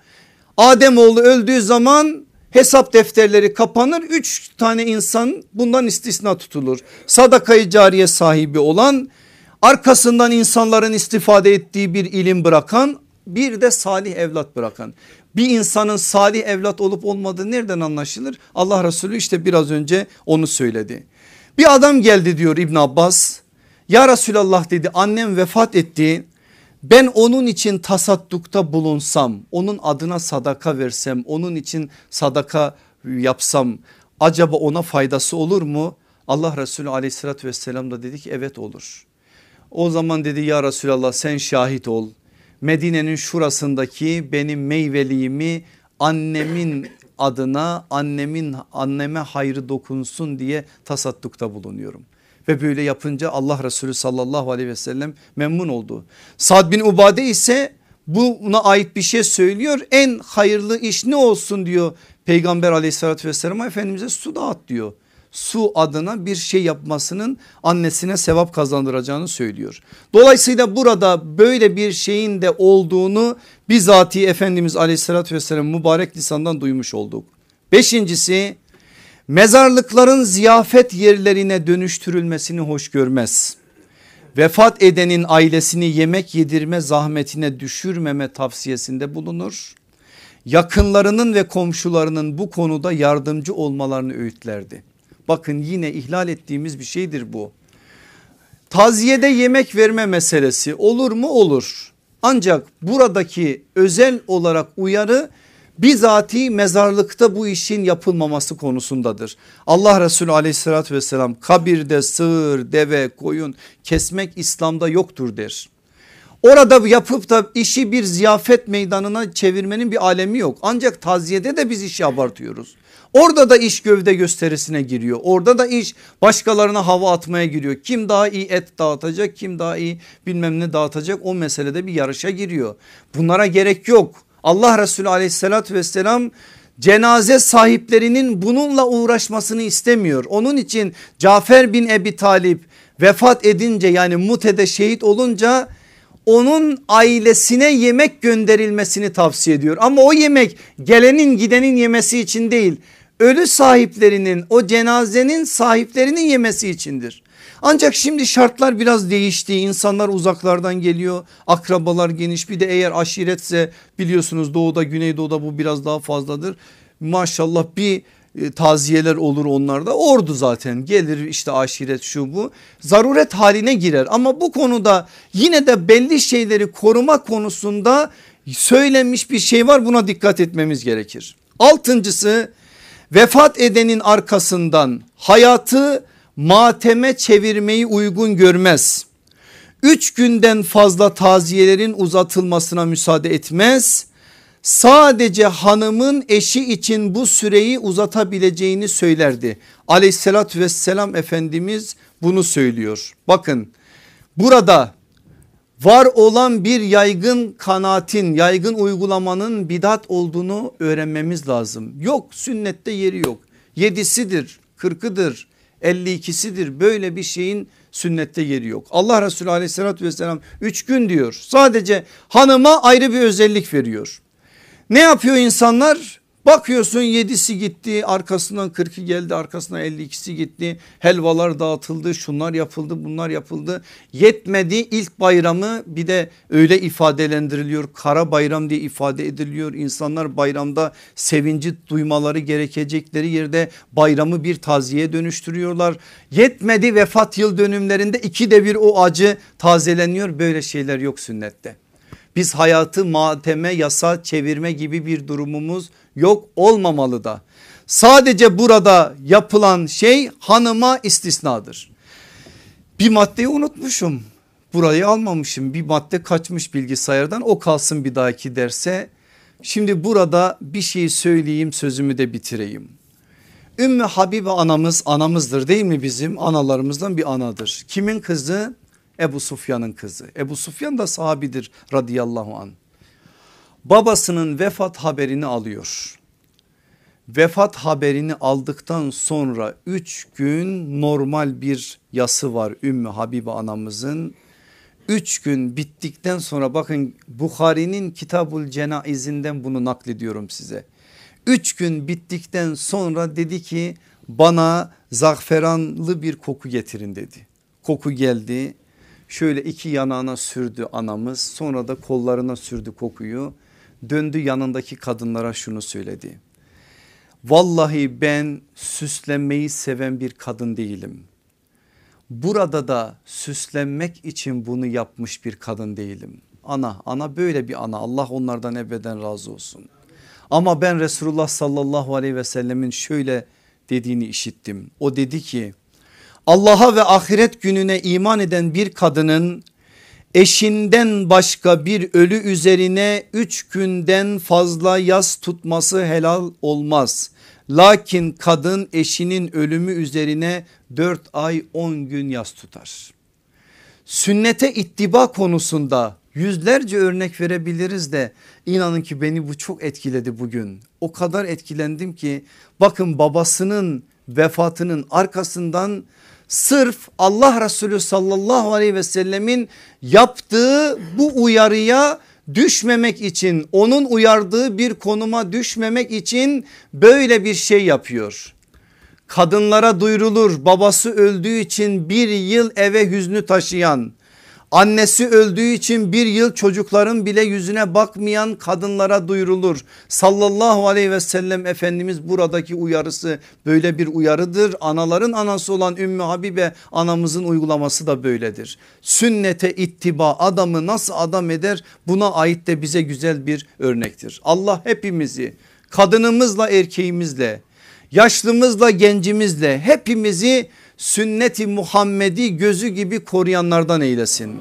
Ademoğlu öldüğü zaman hesap defterleri kapanır. Üç tane insan bundan istisna tutulur. Sadakayı cariye sahibi olan arkasından insanların istifade ettiği bir ilim bırakan bir de salih evlat bırakan. Bir insanın salih evlat olup olmadığı nereden anlaşılır? Allah Resulü işte biraz önce onu söyledi. Bir adam geldi diyor İbn Abbas. Ya Resulallah dedi annem vefat etti. Ben onun için tasaddukta bulunsam, onun adına sadaka versem, onun için sadaka yapsam acaba ona faydası olur mu? Allah Resulü aleyhissalatü vesselam da dedi ki evet olur. O zaman dedi ya Resulallah sen şahit ol. Medine'nin şurasındaki benim meyveliğimi annemin adına annemin anneme hayrı dokunsun diye tasaddukta bulunuyorum. Ve böyle yapınca Allah Resulü sallallahu aleyhi ve sellem memnun oldu. Sad bin Ubade ise buna ait bir şey söylüyor. En hayırlı iş ne olsun diyor Peygamber aleyhissalatü vesselam Efendimiz'e su dağıt diyor su adına bir şey yapmasının annesine sevap kazandıracağını söylüyor. Dolayısıyla burada böyle bir şeyin de olduğunu bizatihi Efendimiz aleyhissalatü vesselam mübarek lisandan duymuş olduk. Beşincisi mezarlıkların ziyafet yerlerine dönüştürülmesini hoş görmez. Vefat edenin ailesini yemek yedirme zahmetine düşürmeme tavsiyesinde bulunur. Yakınlarının ve komşularının bu konuda yardımcı olmalarını öğütlerdi. Bakın yine ihlal ettiğimiz bir şeydir bu. Taziyede yemek verme meselesi olur mu? Olur. Ancak buradaki özel olarak uyarı bizatihi mezarlıkta bu işin yapılmaması konusundadır. Allah Resulü aleyhissalatü vesselam kabirde sığır, deve, koyun kesmek İslam'da yoktur der. Orada yapıp da işi bir ziyafet meydanına çevirmenin bir alemi yok. Ancak taziyede de biz işi abartıyoruz. Orada da iş gövde gösterisine giriyor. Orada da iş başkalarına hava atmaya giriyor. Kim daha iyi et dağıtacak kim daha iyi bilmem ne dağıtacak o meselede bir yarışa giriyor. Bunlara gerek yok. Allah Resulü aleyhissalatü vesselam cenaze sahiplerinin bununla uğraşmasını istemiyor. Onun için Cafer bin Ebi Talip vefat edince yani Mute'de şehit olunca onun ailesine yemek gönderilmesini tavsiye ediyor. Ama o yemek gelenin gidenin yemesi için değil ölü sahiplerinin o cenazenin sahiplerinin yemesi içindir. Ancak şimdi şartlar biraz değişti. İnsanlar uzaklardan geliyor. Akrabalar geniş bir de eğer aşiretse biliyorsunuz doğuda güneydoğuda bu biraz daha fazladır. Maşallah bir e, taziyeler olur onlarda ordu zaten gelir işte aşiret şu bu zaruret haline girer ama bu konuda yine de belli şeyleri koruma konusunda söylenmiş bir şey var buna dikkat etmemiz gerekir. Altıncısı vefat edenin arkasından hayatı mateme çevirmeyi uygun görmez. Üç günden fazla taziyelerin uzatılmasına müsaade etmez. Sadece hanımın eşi için bu süreyi uzatabileceğini söylerdi. Aleyhissalatü vesselam Efendimiz bunu söylüyor. Bakın burada var olan bir yaygın kanaatin yaygın uygulamanın bidat olduğunu öğrenmemiz lazım. Yok sünnette yeri yok. Yedisidir, kırkıdır, 52'sidir böyle bir şeyin sünnette yeri yok. Allah Resulü aleyhissalatü vesselam 3 gün diyor sadece hanıma ayrı bir özellik veriyor. Ne yapıyor insanlar? Bakıyorsun yedisi gitti arkasından 40'ı geldi arkasından 52'si gitti. Helvalar dağıtıldı şunlar yapıldı bunlar yapıldı. Yetmedi ilk bayramı bir de öyle ifadelendiriliyor. Kara bayram diye ifade ediliyor. İnsanlar bayramda sevinci duymaları gerekecekleri yerde bayramı bir taziye dönüştürüyorlar. Yetmedi vefat yıl dönümlerinde iki de bir o acı tazeleniyor. Böyle şeyler yok sünnette. Biz hayatı mateme yasa çevirme gibi bir durumumuz yok olmamalı da. Sadece burada yapılan şey hanıma istisnadır. Bir maddeyi unutmuşum. Burayı almamışım. Bir madde kaçmış bilgisayardan o kalsın bir dahaki derse. Şimdi burada bir şey söyleyeyim sözümü de bitireyim. Ümmü Habibe anamız anamızdır değil mi bizim analarımızdan bir anadır. Kimin kızı? Ebu Sufyan'ın kızı. Ebu Sufyan da sahabidir radıyallahu an. Babasının vefat haberini alıyor. Vefat haberini aldıktan sonra üç gün normal bir yası var Ümmü Habibe anamızın. Üç gün bittikten sonra bakın Bukhari'nin Kitabul Cenaizinden bunu naklediyorum size. Üç gün bittikten sonra dedi ki bana zahferanlı bir koku getirin dedi. Koku geldi Şöyle iki yanağına sürdü anamız sonra da kollarına sürdü kokuyu. Döndü yanındaki kadınlara şunu söyledi. Vallahi ben süslenmeyi seven bir kadın değilim. Burada da süslenmek için bunu yapmış bir kadın değilim. Ana ana böyle bir ana Allah onlardan ebeden razı olsun. Ama ben Resulullah sallallahu aleyhi ve sellemin şöyle dediğini işittim. O dedi ki Allah'a ve ahiret gününe iman eden bir kadının eşinden başka bir ölü üzerine üç günden fazla yas tutması helal olmaz. Lakin kadın eşinin ölümü üzerine dört ay on gün yas tutar. Sünnete ittiba konusunda yüzlerce örnek verebiliriz de inanın ki beni bu çok etkiledi bugün. O kadar etkilendim ki bakın babasının vefatının arkasından sırf Allah Resulü sallallahu aleyhi ve sellemin yaptığı bu uyarıya düşmemek için onun uyardığı bir konuma düşmemek için böyle bir şey yapıyor. Kadınlara duyurulur babası öldüğü için bir yıl eve hüznü taşıyan Annesi öldüğü için bir yıl çocukların bile yüzüne bakmayan kadınlara duyurulur. Sallallahu aleyhi ve sellem Efendimiz buradaki uyarısı böyle bir uyarıdır. Anaların anası olan Ümmü Habibe anamızın uygulaması da böyledir. Sünnete ittiba adamı nasıl adam eder buna ait de bize güzel bir örnektir. Allah hepimizi kadınımızla erkeğimizle yaşlımızla gencimizle hepimizi sünneti Muhammedi gözü gibi koruyanlardan eylesin.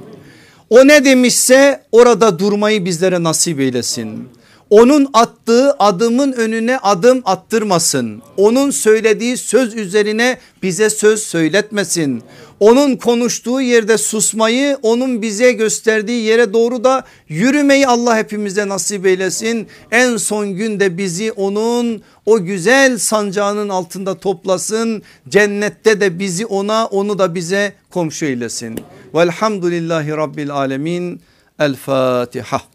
O ne demişse orada durmayı bizlere nasip eylesin. Onun attığı adımın önüne adım attırmasın. Onun söylediği söz üzerine bize söz söyletmesin. Onun konuştuğu yerde susmayı onun bize gösterdiği yere doğru da yürümeyi Allah hepimize nasip eylesin. En son günde bizi onun o güzel sancağının altında toplasın. Cennette de bizi ona onu da bize komşu eylesin. Velhamdülillahi Rabbil Alemin. El Fatiha.